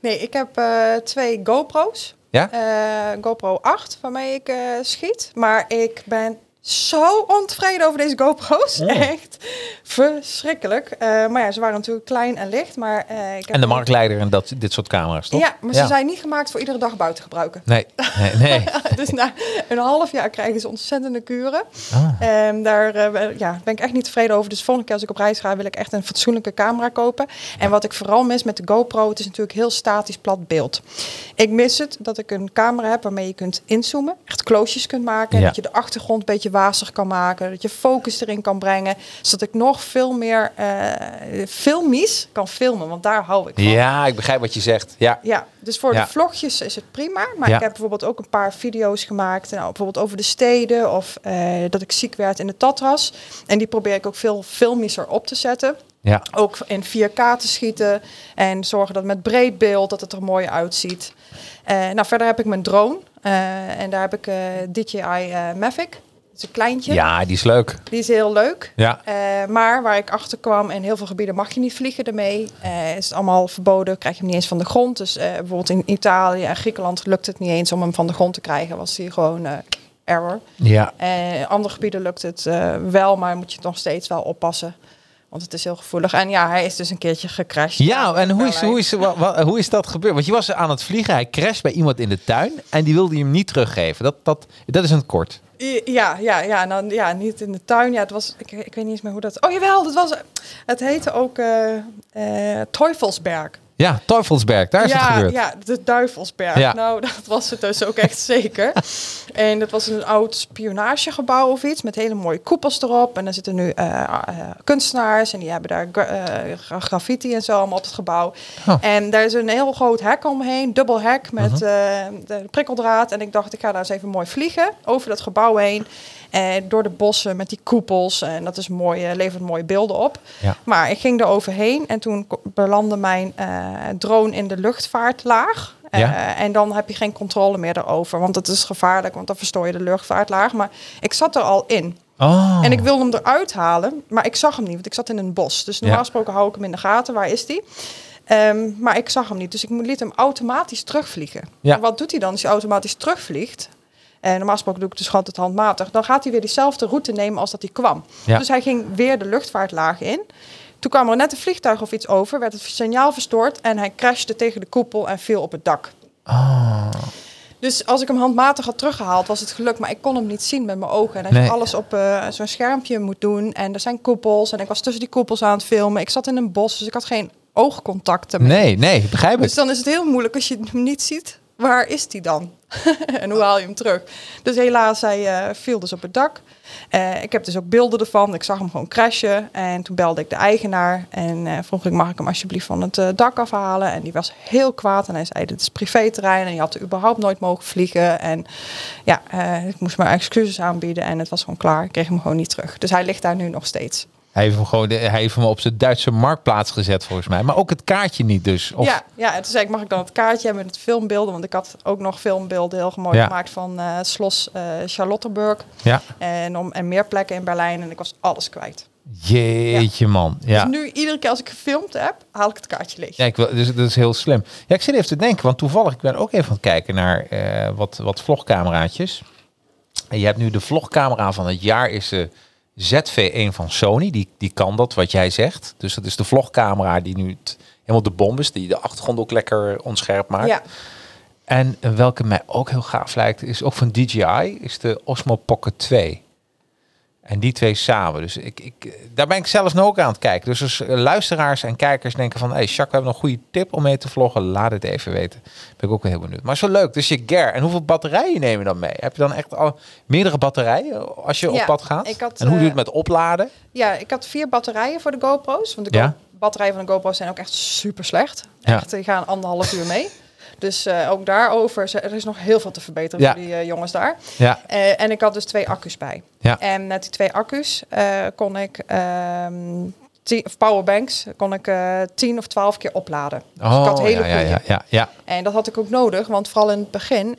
Speaker 3: Nee, ik heb twee GoPro's.
Speaker 1: Ja?
Speaker 3: Eh, GoPro 8, waarmee ik eh, schiet. Maar ik ben zo ontevreden over deze GoPro's.
Speaker 1: Ja.
Speaker 3: Echt verschrikkelijk. Eh, maar ja, ze waren natuurlijk klein en licht. Maar, eh, ik heb
Speaker 1: en de marktleider en dat, dit soort camera's, toch?
Speaker 3: Ja, maar ze zijn niet gemaakt voor iedere dag buiten gebruiken.
Speaker 1: Nee, nee, nee.
Speaker 3: dus na een half jaar krijgen ze ontzettende kuren.
Speaker 1: Ah.
Speaker 3: Ehm, daar eh, ben- ja, ben ik echt niet tevreden over. Dus de volgende keer als ik op reis ga, wil ik echt een fatsoenlijke camera kopen. En wat ik vooral mis met de GoPro, het is natuurlijk heel statisch plat beeld. Ik mis het dat ik een camera heb waarmee je kunt inzoomen, echt kloosjes kunt maken,
Speaker 1: Ja.
Speaker 3: dat je de achtergrond een beetje wazig kan maken, dat je focus erin kan brengen, zodat ik nog veel meer eh filmies kan filmen, want daar hou ik van.
Speaker 1: Ja, ik begrijp wat je zegt. Ja,
Speaker 3: Ja, dus voor
Speaker 1: Ja.
Speaker 3: de vlogjes is het prima. Maar
Speaker 1: Ja.
Speaker 3: ik heb bijvoorbeeld ook een paar video's gemaakt. Nou, bijvoorbeeld over de steden of eh, dat ik ziek werd in de Tatras. En die probeer ik ook veel filmischer op te zetten.
Speaker 1: ja.
Speaker 3: Ook in 4K te schieten. En zorgen dat met breed beeld dat het er mooi uitziet. Eh, nou, verder heb ik mijn drone. En daar heb ik DJI Mavic. Is een kleintje.
Speaker 1: ja, die is leuk.
Speaker 3: Die is heel leuk.
Speaker 1: Ja,
Speaker 3: Eh, maar waar ik achter kwam, in heel veel gebieden mag je niet vliegen ermee. Eh is het allemaal verboden, krijg je hem niet eens van de grond. Dus eh, bijvoorbeeld in Italië en Griekenland lukt het niet eens om hem van de grond te krijgen. Was die gewoon error.
Speaker 1: ja.
Speaker 3: En in andere gebieden lukt het wel, maar moet je nog steeds wel oppassen. Want het is heel gevoelig. En ja, hij is dus een keertje gecrashed.
Speaker 1: Ja, en hoe is, hoe, is, wa- wa- hoe is dat gebeurd? Want je was aan het vliegen, hij crasht bij iemand in de tuin en die wilde je hem niet teruggeven. Dat, dat, dat is een kort.
Speaker 3: Ja, ja, ja, nou, ja, niet in de tuin. Ja, het was, ik, ik weet niet eens meer hoe dat... Oh jawel, dat was, het heette ook eh Teufelsberg.
Speaker 1: Ja, Teufelsberg, daar is
Speaker 3: ja,
Speaker 1: het gebeurd.
Speaker 3: Ja, de Duivelsberg.
Speaker 1: Ja.
Speaker 3: Nou, dat was het dus ook echt zeker. En dat was een oud spionagegebouw of iets met hele mooie koepels erop. En er zitten nu eh, eh, kunstenaars en die hebben daar gra- eh, gra- graffiti en zo allemaal op het gebouw.
Speaker 1: Oh.
Speaker 3: En daar is een heel groot hek omheen, dubbel hek met
Speaker 1: Mhm.
Speaker 3: de prikkeldraad. En ik dacht, ik ga daar eens even mooi vliegen over dat gebouw heen. Eh, door de bossen met die koepels. En dat is mooi, eh, levert mooie beelden op.
Speaker 1: Ja.
Speaker 3: Maar ik ging er overheen en toen belandde mijn eh, drone in de luchtvaartlaag. En dan heb je geen controle meer erover. Want het is gevaarlijk, want dan verstoor je de luchtvaartlaag. Maar ik zat er al in.
Speaker 1: Oh.
Speaker 3: En ik wilde hem eruit halen, maar ik zag hem niet, want ik zat in een bos. Dus normaal
Speaker 1: Ja.
Speaker 3: gesproken hou ik hem in de gaten. Waar is die? Ehm, maar ik zag hem niet, dus ik liet hem automatisch terugvliegen.
Speaker 1: Ja.
Speaker 3: En wat doet hij dan als hij automatisch terugvliegt? En normaal gesproken doe ik het dus gewoon altijd handmatig. Dan gaat hij weer diezelfde route nemen als dat hij kwam.
Speaker 1: Ja.
Speaker 3: Dus hij ging weer de luchtvaartlaag in. Toen kwam er net een vliegtuig of iets over, werd het signaal verstoord en hij crashte tegen de koepel en viel op het dak.
Speaker 1: Ah.
Speaker 3: Dus als ik hem handmatig had teruggehaald, was het gelukt. Maar ik kon hem niet zien met mijn ogen. En als
Speaker 1: Nee.
Speaker 3: je alles op eh, zo'n schermpje moet doen. En er zijn koepels. En ik was tussen die koepels aan het filmen. Ik zat in een bos, dus ik had geen oogcontact ermee.
Speaker 1: Nee, nee, begrijp ik.
Speaker 3: Dus dan is het heel moeilijk als je hem niet ziet. Waar is die dan? en hoe haal je hem terug? Dus helaas, hij eh, viel dus op het dak. Eh, ik heb dus ook beelden ervan. Ik zag hem gewoon crashen. En toen belde ik de eigenaar. En eh, vroeg ik, mag ik hem alsjeblieft van het dak afhalen? En die was heel kwaad. En hij zei, dit is privéterrein. En je had er überhaupt nooit mogen vliegen. En ja, ik moest mijn excuses aanbieden. En het was gewoon klaar. Ik kreeg hem gewoon niet terug. Dus hij ligt daar nu nog steeds.
Speaker 1: Hij heeft hem gewoon hij heeft hem op zijn Duitse marktplaats gezet volgens mij. Maar ook het kaartje niet dus. Of,
Speaker 3: Ja, ja, en toen zei ik, mag ik dan het kaartje hebben met het filmbeelden? Want ik had ook nog filmbeelden heel mooi
Speaker 1: Ja.
Speaker 3: gemaakt van eh Slos eh Charlottenburg.
Speaker 1: ja.
Speaker 3: En, om, en meer plekken in Berlijn. En ik was alles kwijt.
Speaker 1: Jeetje man. Ja.
Speaker 3: Dus nu, iedere keer als ik gefilmd heb, haal ik het kaartje leeg.
Speaker 1: Ja, ik, wil- dus dat is heel slim. Ja, ik zit even te denken, want toevallig, ik ben ook even aan het kijken naar eh, wat, wat vlogcameraatjes. En je hebt nu de vlogcamera van het jaar is de ZV1 van Sony. Die, die kan dat, wat jij zegt. Dus dat is de vlogcamera die nu het- helemaal de bom is, die de achtergrond ook lekker onscherp maakt.
Speaker 3: Ja,
Speaker 1: En eh, welke mij ook heel gaaf lijkt, is ook van DJI, is de Osmo Pocket 2. En die twee samen. Dus ik, ik, daar ben ik zelf nog ook aan het kijken. Dus als eh, luisteraars en kijkers denken van... hey, Jacques, we hebben nog een goede tip om mee te vloggen. Laat het even weten. Ben ik ook heel benieuwd. Maar zo leuk. Dus je Gear. En hoeveel batterijen neem je dan mee? Heb je dan echt al meerdere batterijen als je
Speaker 3: Ja,
Speaker 1: op pad gaat?
Speaker 3: ik had,
Speaker 1: en hoe doe je
Speaker 3: eh,
Speaker 1: het met opladen?
Speaker 3: Ja, ik had vier batterijen voor de GoPro's. Want de
Speaker 1: Ja?
Speaker 3: Batterijen van de GoPro's zijn ook echt super slecht.
Speaker 1: Ja.
Speaker 3: Echt, die gaan anderhalf uur mee. Dus eh, ook daarover, er is nog heel veel te verbeteren
Speaker 1: Ja.
Speaker 3: voor die eh, jongens daar.
Speaker 1: Ja.
Speaker 3: Eh, en ik had dus twee accu's bij.
Speaker 1: Ja.
Speaker 3: En met die twee accu's kon ik, ehm tien, of powerbanks, kon ik eh 10 of 12 keer opladen. Dus ik had hele
Speaker 1: Oh, ja, ja, ja, ja, ja.
Speaker 3: En dat had ik ook nodig, want vooral in het begin,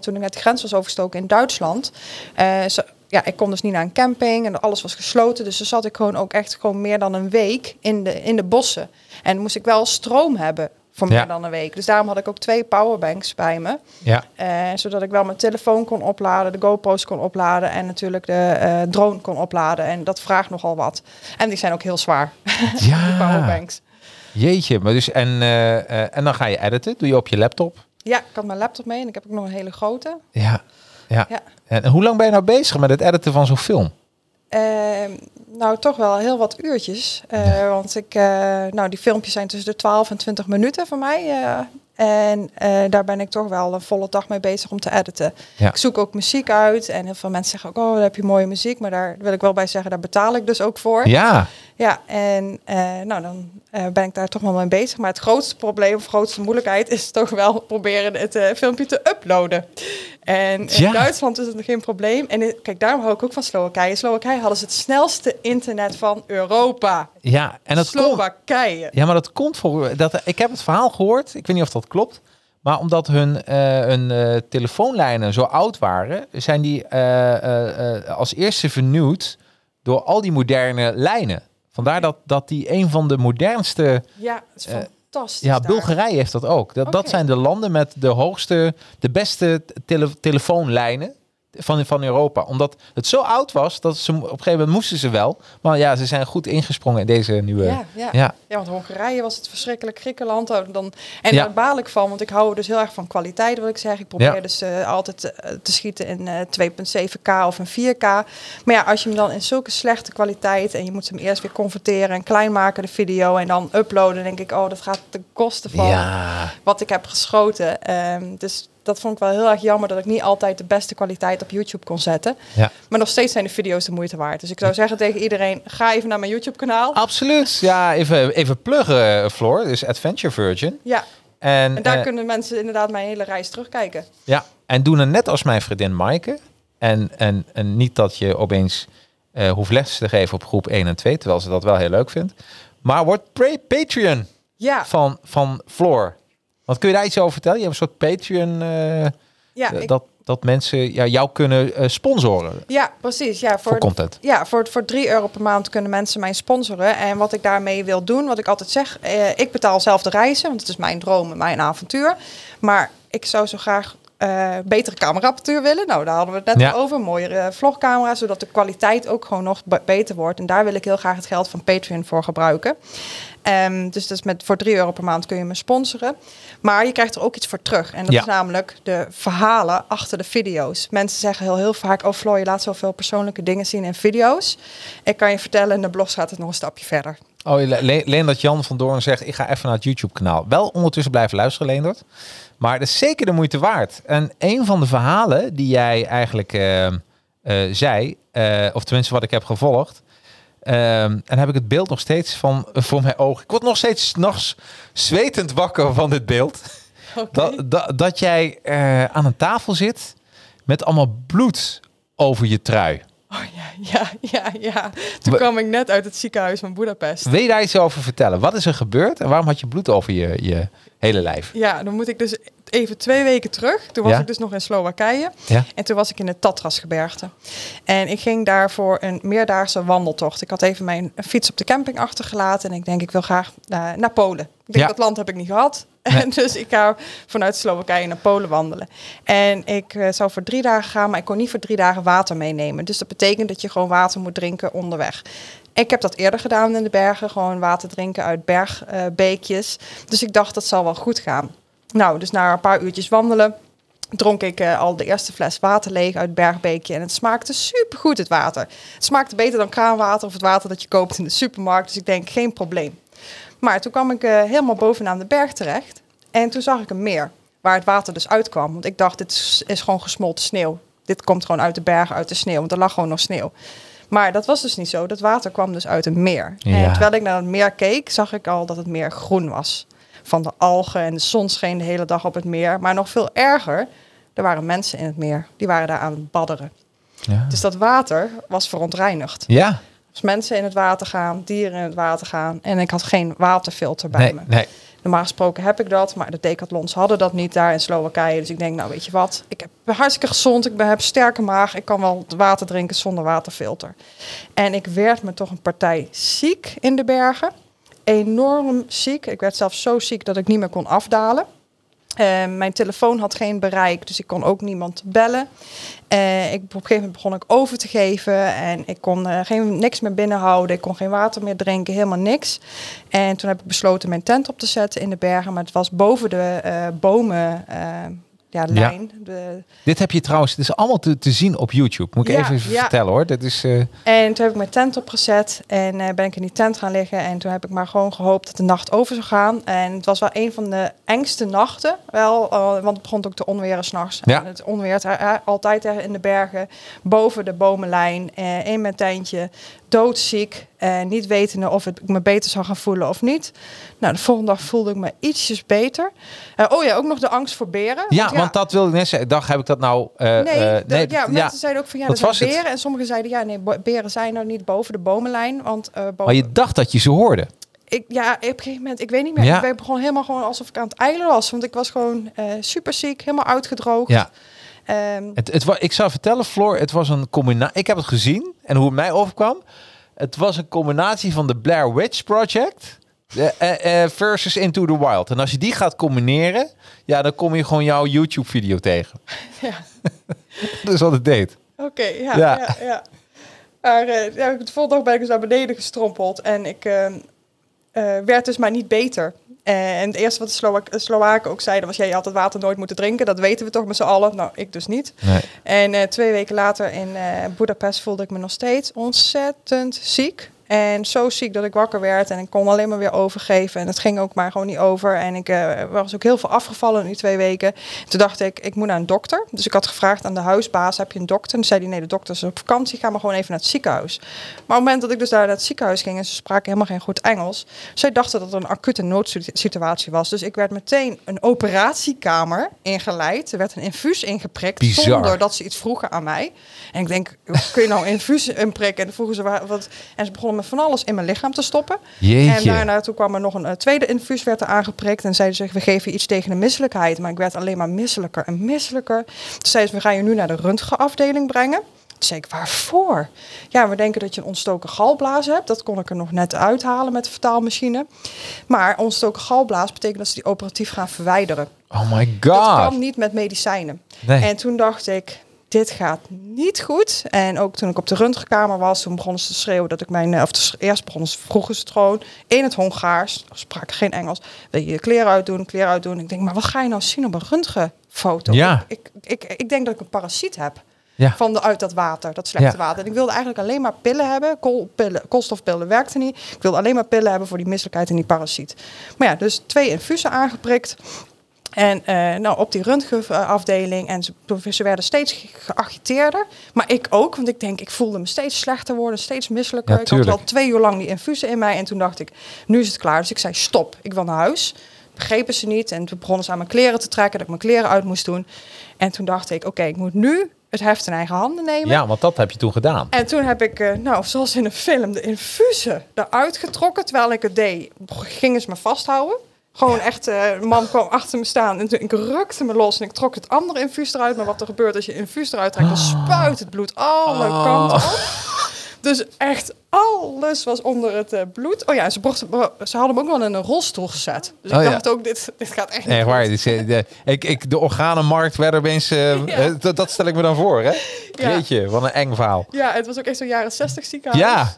Speaker 3: toen ik net de grens was overgestoken in Duitsland, ja, ik kon dus niet naar een camping en alles was gesloten. Dus dan zat ik gewoon ook echt gewoon meer dan een week in de, in de bossen. En moest ik wel stroom hebben voor
Speaker 1: Ja.
Speaker 3: meer dan een week. Dus daarom had ik ook twee powerbanks bij me.
Speaker 1: ja.
Speaker 3: Eh, zodat ik wel mijn telefoon kon opladen, de GoPro's kon opladen en natuurlijk de eh, drone kon opladen. En dat vraagt nogal wat. En die zijn ook heel zwaar, die
Speaker 1: Ja,
Speaker 3: powerbanks.
Speaker 1: jeetje. Maar dus, en, eh, en dan ga je editen. Doe je op je laptop.
Speaker 3: Ja, ik had mijn laptop mee en ik heb ook nog een hele grote.
Speaker 1: Ja, ja.
Speaker 3: Ja.
Speaker 1: En, en hoe lang ben je nou bezig met het editen van zo'n film?
Speaker 3: Nou, toch wel heel wat uurtjes. Eh, Want ik, eh, nou, die filmpjes zijn tussen de 12 en 20 minuten voor mij. eh. en daar ben ik toch wel een volle dag mee bezig om te editen.
Speaker 1: Ja.
Speaker 3: Ik zoek ook muziek uit. En heel veel mensen zeggen ook, oh, dan heb je mooie muziek. Maar daar wil ik wel bij zeggen, daar betaal ik dus ook voor.
Speaker 1: Ja,
Speaker 3: Ja, en nou, dan ben ik daar toch wel mee bezig. Maar het grootste probleem of grootste moeilijkheid is toch wel proberen het filmpje te uploaden. En in
Speaker 1: Ja.
Speaker 3: Duitsland is het nog geen probleem. En in- kijk, daarom hou ik ook van Slowakije. In Slowakije hadden ze het snelste internet van Europa.
Speaker 1: ja. En dat komt,
Speaker 3: Slowakije.
Speaker 1: ja, maar dat komt voor... Dat, ik heb het verhaal gehoord. Ik weet niet of dat klopt. Maar omdat hun, eh, hun eh, telefoonlijnen zo oud waren... zijn die eh, als eerste vernieuwd door al die moderne lijnen. Vandaar dat, dat die een van de modernste...
Speaker 3: Ja, het is fantastisch.
Speaker 1: Ja,
Speaker 3: daar.
Speaker 1: Bulgarije heeft dat ook. Dat, dat zijn de landen met de hoogste, de beste tele- telefoonlijnen van, van Europa. Omdat het zo oud was, dat ze op een gegeven moment moesten ze wel. Maar ja, ze zijn goed ingesprongen in deze nieuwe...
Speaker 3: Ja, ja.
Speaker 1: ja.
Speaker 3: Ja, want Hongarije was het verschrikkelijk Griekenland. oh, Dan, en
Speaker 1: Ja.
Speaker 3: daar baal ik van, want ik hou dus heel erg van kwaliteit, wil ik zeggen. Ik probeer dus eh, altijd eh, te schieten in eh 2.7K of een 4K. Maar ja, als je hem dan in zulke slechte kwaliteit en je moet hem eerst weer converteren en klein maken, de video, en dan uploaden, denk ik, oh, dat gaat ten koste van wat ik heb geschoten. Ehm, dus dat vond ik wel heel erg jammer dat ik niet altijd de beste kwaliteit op YouTube kon zetten.
Speaker 1: Ja.
Speaker 3: Maar nog steeds zijn de video's de moeite waard. Dus ik zou zeggen tegen iedereen, ga even naar mijn YouTube kanaal.
Speaker 1: Absoluut. Ja, even, even pluggen, eh, Floor. Dus Adventure Virgin.
Speaker 3: Ja,
Speaker 1: En,
Speaker 3: En daar
Speaker 1: eh,
Speaker 3: kunnen mensen inderdaad mijn hele reis terugkijken.
Speaker 1: Ja, en doen het net als mijn vriendin Maaike. En, en, en niet dat je opeens eh, hoeft les te geven op groep 1 en 2, terwijl ze dat wel heel leuk vindt. Maar wordt Patreon
Speaker 3: Ja,
Speaker 1: van, van Floor. Want kun je daar iets over vertellen? Je hebt een soort Patreon eh,
Speaker 3: ja,
Speaker 1: eh,
Speaker 3: ik-
Speaker 1: dat, dat mensen ja, jou kunnen eh, sponsoren
Speaker 3: ja precies. Ja,
Speaker 1: voor
Speaker 3: voor,
Speaker 1: content.
Speaker 3: ja, voor, voor 3 euro per maand kunnen mensen mij sponsoren. En wat ik daarmee wil doen, wat ik altijd zeg, ik betaal zelf de reizen, want het is mijn droom en mijn avontuur. Maar ik zou zo graag eh, betere cameraapparatuur willen. Nou, daar hadden we het net
Speaker 1: Ja.
Speaker 3: over. Mooiere vlogcamera, zodat de kwaliteit ook gewoon nog be- beter wordt. En daar wil ik heel graag het geld van Patreon voor gebruiken. Ehm, dus dat is met, voor 3 euro per maand kun je me sponsoren. Maar je krijgt er ook iets voor terug. En dat
Speaker 1: Ja.
Speaker 3: is namelijk de verhalen achter de video's. Mensen zeggen heel, heel vaak... oh Floor, je laat zoveel persoonlijke dingen zien in video's. Ik kan je vertellen, in de blog gaat het nog een stapje verder.
Speaker 1: Oh, Leendert Jan van Doorn zegt, ik ga even naar het YouTube-kanaal. Wel ondertussen blijven luisteren, Leendert. Maar het is zeker de moeite waard. En een van de verhalen die jij eigenlijk eh, eh, zei, eh, of tenminste wat ik heb gevolgd, ehm, en heb ik het beeld nog steeds van voor mijn ogen. Ik word nog steeds 's nachts zwetend wakker van dit beeld. Dat, dat, dat jij eh, aan een tafel zit met allemaal bloed over je trui.
Speaker 3: Oh ja, ja, ja, ja. Toen
Speaker 1: We-
Speaker 3: kwam ik net uit het ziekenhuis van Budapest.
Speaker 1: Wil je daar iets over vertellen? Wat is er gebeurd en waarom had je bloed over je, je hele lijf?
Speaker 3: Ja, dan moet ik dus even twee weken terug. Toen was
Speaker 1: Ja?
Speaker 3: ik dus nog in Slowakije.
Speaker 1: Ja.
Speaker 3: En toen was ik in de Tatrasgebergte. En ik ging daar voor een meerdaagse wandeltocht. Ik had even mijn fiets op de camping achtergelaten. En ik denk, ik wil graag eh, naar Polen. Ik denk,
Speaker 1: Ja.
Speaker 3: dat land heb ik niet gehad.
Speaker 1: Nee.
Speaker 3: En dus ik ga vanuit Slowakije naar Polen wandelen. En ik eh, zou voor drie dagen gaan, maar ik kon niet voor drie dagen water meenemen. Dus dat betekent dat je gewoon water moet drinken onderweg. Ik heb dat eerder gedaan in de bergen, gewoon water drinken uit bergbeekjes. dus ik dacht, dat zal wel goed gaan. Nou, dus na een paar uurtjes wandelen, dronk ik eh, al de eerste fles water leeg uit het bergbeekje. En het smaakte supergoed, het water. Het smaakte beter dan kraanwater of het water dat je koopt in de supermarkt. Dus ik denk, geen probleem. Maar toen kwam ik eh, helemaal bovenaan de berg terecht. En toen zag ik een meer, waar het water dus uitkwam. Want ik dacht, dit is, is gewoon gesmolten sneeuw. Dit komt gewoon uit de bergen, uit de sneeuw. Want er lag gewoon nog sneeuw. Maar dat was dus niet zo. Dat water kwam dus uit een meer.
Speaker 1: Ja.
Speaker 3: En terwijl ik naar het meer keek, zag ik al dat het meer groen was. Van de algen en de zon scheen de hele dag op het meer. Maar nog veel erger, er waren mensen in het meer. Die waren daar aan het badderen.
Speaker 1: Ja.
Speaker 3: Dus dat water was verontreinigd.
Speaker 1: ja.
Speaker 3: Als mensen in het water gaan, dieren in het water gaan. En ik had geen waterfilter bij
Speaker 1: Nee,
Speaker 3: me.
Speaker 1: nee.
Speaker 3: Normaal gesproken heb ik dat, maar de decathlons hadden dat niet daar in Slowakije. Dus ik denk, nou weet je wat, ik ben hartstikke gezond, ik ben, heb sterke maag, ik kan wel water drinken zonder waterfilter. En ik werd me toch een partij ziek in de bergen. Enorm ziek. Ik werd zelfs zo ziek dat ik niet meer kon afdalen. Eh, mijn telefoon had geen bereik, dus ik kon ook niemand bellen. Eh, ik, op een gegeven moment begon ik over te geven en ik kon eh, geen, niks meer binnenhouden. Ik kon geen water meer drinken, helemaal niks. En toen heb ik besloten mijn tent op te zetten in de bergen. Maar het was boven de eh, bomen, ja, lijn. De,
Speaker 1: Dit heb je trouwens, het is allemaal te, te zien op YouTube. Moet ik
Speaker 3: Ja,
Speaker 1: even
Speaker 3: ja.
Speaker 1: vertellen hoor. Dat is, eh,
Speaker 3: En toen heb ik mijn tent opgezet en eh, ben ik in die tent gaan liggen. En toen heb ik maar gewoon gehoopt dat de nacht over zou gaan. En het was wel een van de engste nachten. Wel, eh, want het begon ook te onweren s'nachts.
Speaker 1: Ja.
Speaker 3: En Het onweert altijd in de bergen, boven de bomenlijn, in mijn tentje. Doodziek, eh, niet wetende of ik me beter zou gaan voelen of niet. Nou, de volgende dag voelde ik me ietsjes beter. Eh, oh ja, ook nog de angst voor beren.
Speaker 1: ja, want dat wilde ik net zeggen. Dag heb ik dat nou. eh,
Speaker 3: Nee,
Speaker 1: eh,
Speaker 3: de- ja, mensen zeiden ook van ja, er zijn
Speaker 1: het?
Speaker 3: beren. En sommigen zeiden ja, nee, beren zijn er niet boven de bomenlijn. Want boven,
Speaker 1: Maar je dacht dat je ze hoorde.
Speaker 3: ik, ja, op een gegeven moment, ik weet niet meer. Ik begon helemaal gewoon alsof ik aan het eilen was. Want ik was gewoon super ziek, helemaal uitgedroogd.
Speaker 1: Ja.
Speaker 3: Ehm,
Speaker 1: Het, het, ik zou vertellen, Floor, het was een combinatie. Ik heb het gezien en hoe het mij overkwam. Het was een combinatie van de Blair Witch Project eh, eh, versus Into the Wild. En als je die gaat combineren, ja, dan kom je gewoon jouw YouTube-video tegen.
Speaker 3: Ja.
Speaker 1: dat is wat het deed.
Speaker 3: Oké, ja,
Speaker 1: Ja.
Speaker 3: ja. ja, Maar eh, ja, de volgende dag ben ik dus naar beneden gestrompeld. En ik eh, eh, werd dus maar niet beter. Eh, en het eerste wat de Slowa- Slowaken ook zeiden was... Ja, je had het water nooit moeten drinken. Dat weten we toch met z'n allen. Nou, ik dus niet.
Speaker 1: Nee.
Speaker 3: En eh, twee weken later in eh Budapest voelde ik me nog steeds ontzettend ziek. En zo ziek dat ik wakker werd en ik kon alleen maar weer overgeven. En het ging ook maar gewoon niet over. En ik eh, was ook heel veel afgevallen in die twee weken. Toen dacht ik, ik moet naar een dokter. Dus ik had gevraagd aan de huisbaas, heb je een dokter? En toen zei hij, nee, de dokter is op vakantie, ga maar gewoon even naar het ziekenhuis. Maar op het moment dat ik dus daar naar het ziekenhuis ging... en ze spraken helemaal geen goed Engels... zij dachten dat het een acute noodsituatie was. Dus ik werd meteen een operatiekamer ingeleid. Er werd een infuus ingeprikt
Speaker 1: Bizar.
Speaker 3: zonder dat ze iets vroegen aan mij. En ik denk, kun je nou een infuus inprikken? En dan vroegen ze wat. En ze begonnen met van alles in mijn lichaam te stoppen.
Speaker 1: Jeetje.
Speaker 3: En daarna toen kwam er nog een eh, tweede infuus werd er aangeprikt. En zeiden ze, we geven je iets tegen de misselijkheid. Maar ik werd alleen maar misselijker en misselijker. Toen zeiden ze, we gaan je nu naar de röntgenafdeling brengen. Toen zei ik, waarvoor? Ja, we denken dat je een ontstoken galblaas hebt. Dat kon ik er nog net uithalen met de vertaalmachine. Maar ontstoken galblaas betekent dat ze die operatief gaan verwijderen.
Speaker 1: Oh my
Speaker 3: Dat
Speaker 1: god.
Speaker 3: kan niet met medicijnen.
Speaker 1: Nee.
Speaker 3: En toen dacht ik, dit gaat niet goed. En ook toen ik op de röntgenkamer was, toen begonnen ze te schreeuwen dat ik mijn... eh, Of te eerst begonnen ze, vroegen ze in het Hongaars. Spraken geen Engels. Wil je je kleren uitdoen, kleren uitdoen. Ik denk, maar wat ga je nou zien op een röntgenfoto?
Speaker 1: Ja.
Speaker 3: Ik, ik, ik, ik denk dat ik een parasiet heb.
Speaker 1: Ja.
Speaker 3: Van de, uit dat water, dat slechte
Speaker 1: Ja.
Speaker 3: water. En ik wilde eigenlijk alleen maar pillen hebben. Koolpillen, koolstofpillen werkte niet. Ik wilde alleen maar pillen hebben voor die misselijkheid en die parasiet. Maar ja, dus twee infusen aangeprikt. En eh, nou, op die röntgenafdeling. En ze, ze werden steeds ge- geagiteerder. Maar ik ook, want ik denk, ik voelde me steeds slechter worden, steeds misselijker.
Speaker 1: Ja,
Speaker 3: ik had al twee uur lang die infusen in mij. En toen dacht ik, nu is het klaar. Dus ik zei, stop, ik wil naar huis. Begrepen ze niet. En toen begonnen ze aan mijn kleren te trekken, dat ik mijn kleren uit moest doen. En toen dacht ik, oké, ik moet nu het heft in eigen handen nemen.
Speaker 1: Ja, want dat heb je toen gedaan.
Speaker 3: En toen heb ik, eh, nou, zoals in een film, de infusen eruit getrokken. Terwijl ik het deed, gingen ze me vasthouden. Gewoon echt, een man kwam achter me staan en toen, ik rukte me los en ik trok het andere infuus eruit. Maar wat er gebeurt als je infuus eruit trekt, dan spuit het bloed alle
Speaker 1: Oh.
Speaker 3: kanten op. Dus echt alles was onder het eh, bloed. Oh ja, ze, brachten- ze hadden me ook wel in een rolstoel gezet. Dus ik
Speaker 1: Oh ja.
Speaker 3: dacht ook, dit, dit gaat echt niet
Speaker 1: Nee,
Speaker 3: goed.
Speaker 1: waar. Dus, de, ik, ik, de organenmarkt werd opeens... eh,
Speaker 3: Ja.
Speaker 1: dat, dat stel ik me dan voor, hè?
Speaker 3: Ja.
Speaker 1: Jeetje, wat een eng verhaal.
Speaker 3: Ja, het was ook echt zo'n jaren 60 ziekenhuis.
Speaker 1: Ja.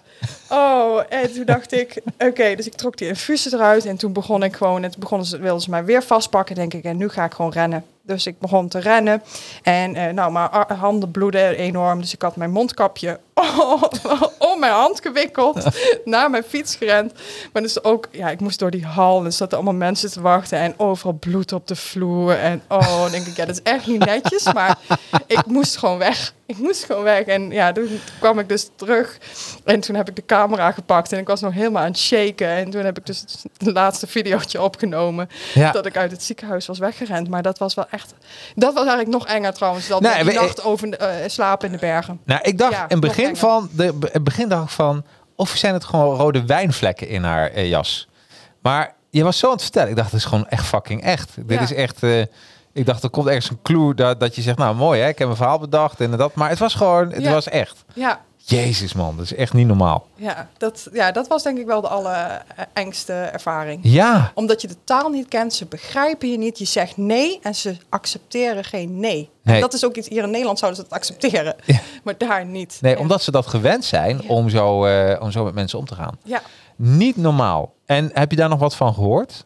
Speaker 3: Oh, en toen dacht ik, oké, dus ik trok die infusen eruit en toen begon ik gewoon, toen begonnen ze, wilden ze mij weer vastpakken, denk ik, en nu ga ik gewoon rennen. Dus ik begon te rennen. En nou, mijn handen bloedden enorm. Dus ik had mijn mondkapje om mijn hand gewikkeld. naar mijn fiets gerend. Maar dus ook, ja, ik moest door die hal. En er zaten allemaal mensen te wachten. En overal bloed op de vloer. En oh, dan denk ik, ja, dat is echt niet netjes. Maar ik moest gewoon weg. Ik moest gewoon weg. En ja, toen kwam ik dus terug. En toen heb ik de camera gepakt. En ik was nog helemaal aan het shaken. En toen heb ik dus het laatste videootje opgenomen.
Speaker 1: Ja.
Speaker 3: Dat ik uit het ziekenhuis was weggerend. Maar dat was wel echt... Dat was eigenlijk nog enger trouwens. Dan
Speaker 1: Nee,
Speaker 3: die
Speaker 1: we-
Speaker 3: nacht over eh, slapen in de bergen.
Speaker 1: Nou, ik dacht
Speaker 3: Ja,
Speaker 1: in
Speaker 3: nog
Speaker 1: begin van, de, begin dacht ik van, of zijn het gewoon rode wijnvlekken in haar eh, jas? Maar je was zo aan het vertellen. Ik dacht, het is gewoon echt fucking echt. Dit
Speaker 3: Ja.
Speaker 1: is echt. eh, ik dacht, er komt ergens een clue dat, dat je zegt, nou mooi hè, ik heb een verhaal bedacht en dat. Maar het was gewoon, het
Speaker 3: Ja.
Speaker 1: was echt.
Speaker 3: Ja,
Speaker 1: Jezus man, dat is echt niet normaal.
Speaker 3: ja, dat, ja, dat was denk ik wel de allerengste ervaring.
Speaker 1: Ja,
Speaker 3: Omdat je de taal niet kent, ze begrijpen je niet. Je zegt nee en ze accepteren geen nee.
Speaker 1: Nee.
Speaker 3: En dat is ook iets, hier in Nederland zouden ze het accepteren.
Speaker 1: Ja.
Speaker 3: Maar daar niet.
Speaker 1: nee,
Speaker 3: Ja.
Speaker 1: omdat ze dat gewend zijn
Speaker 3: Ja.
Speaker 1: om, zo, eh, om zo met mensen om te gaan.
Speaker 3: Ja,
Speaker 1: Niet normaal. En heb je daar nog wat van gehoord?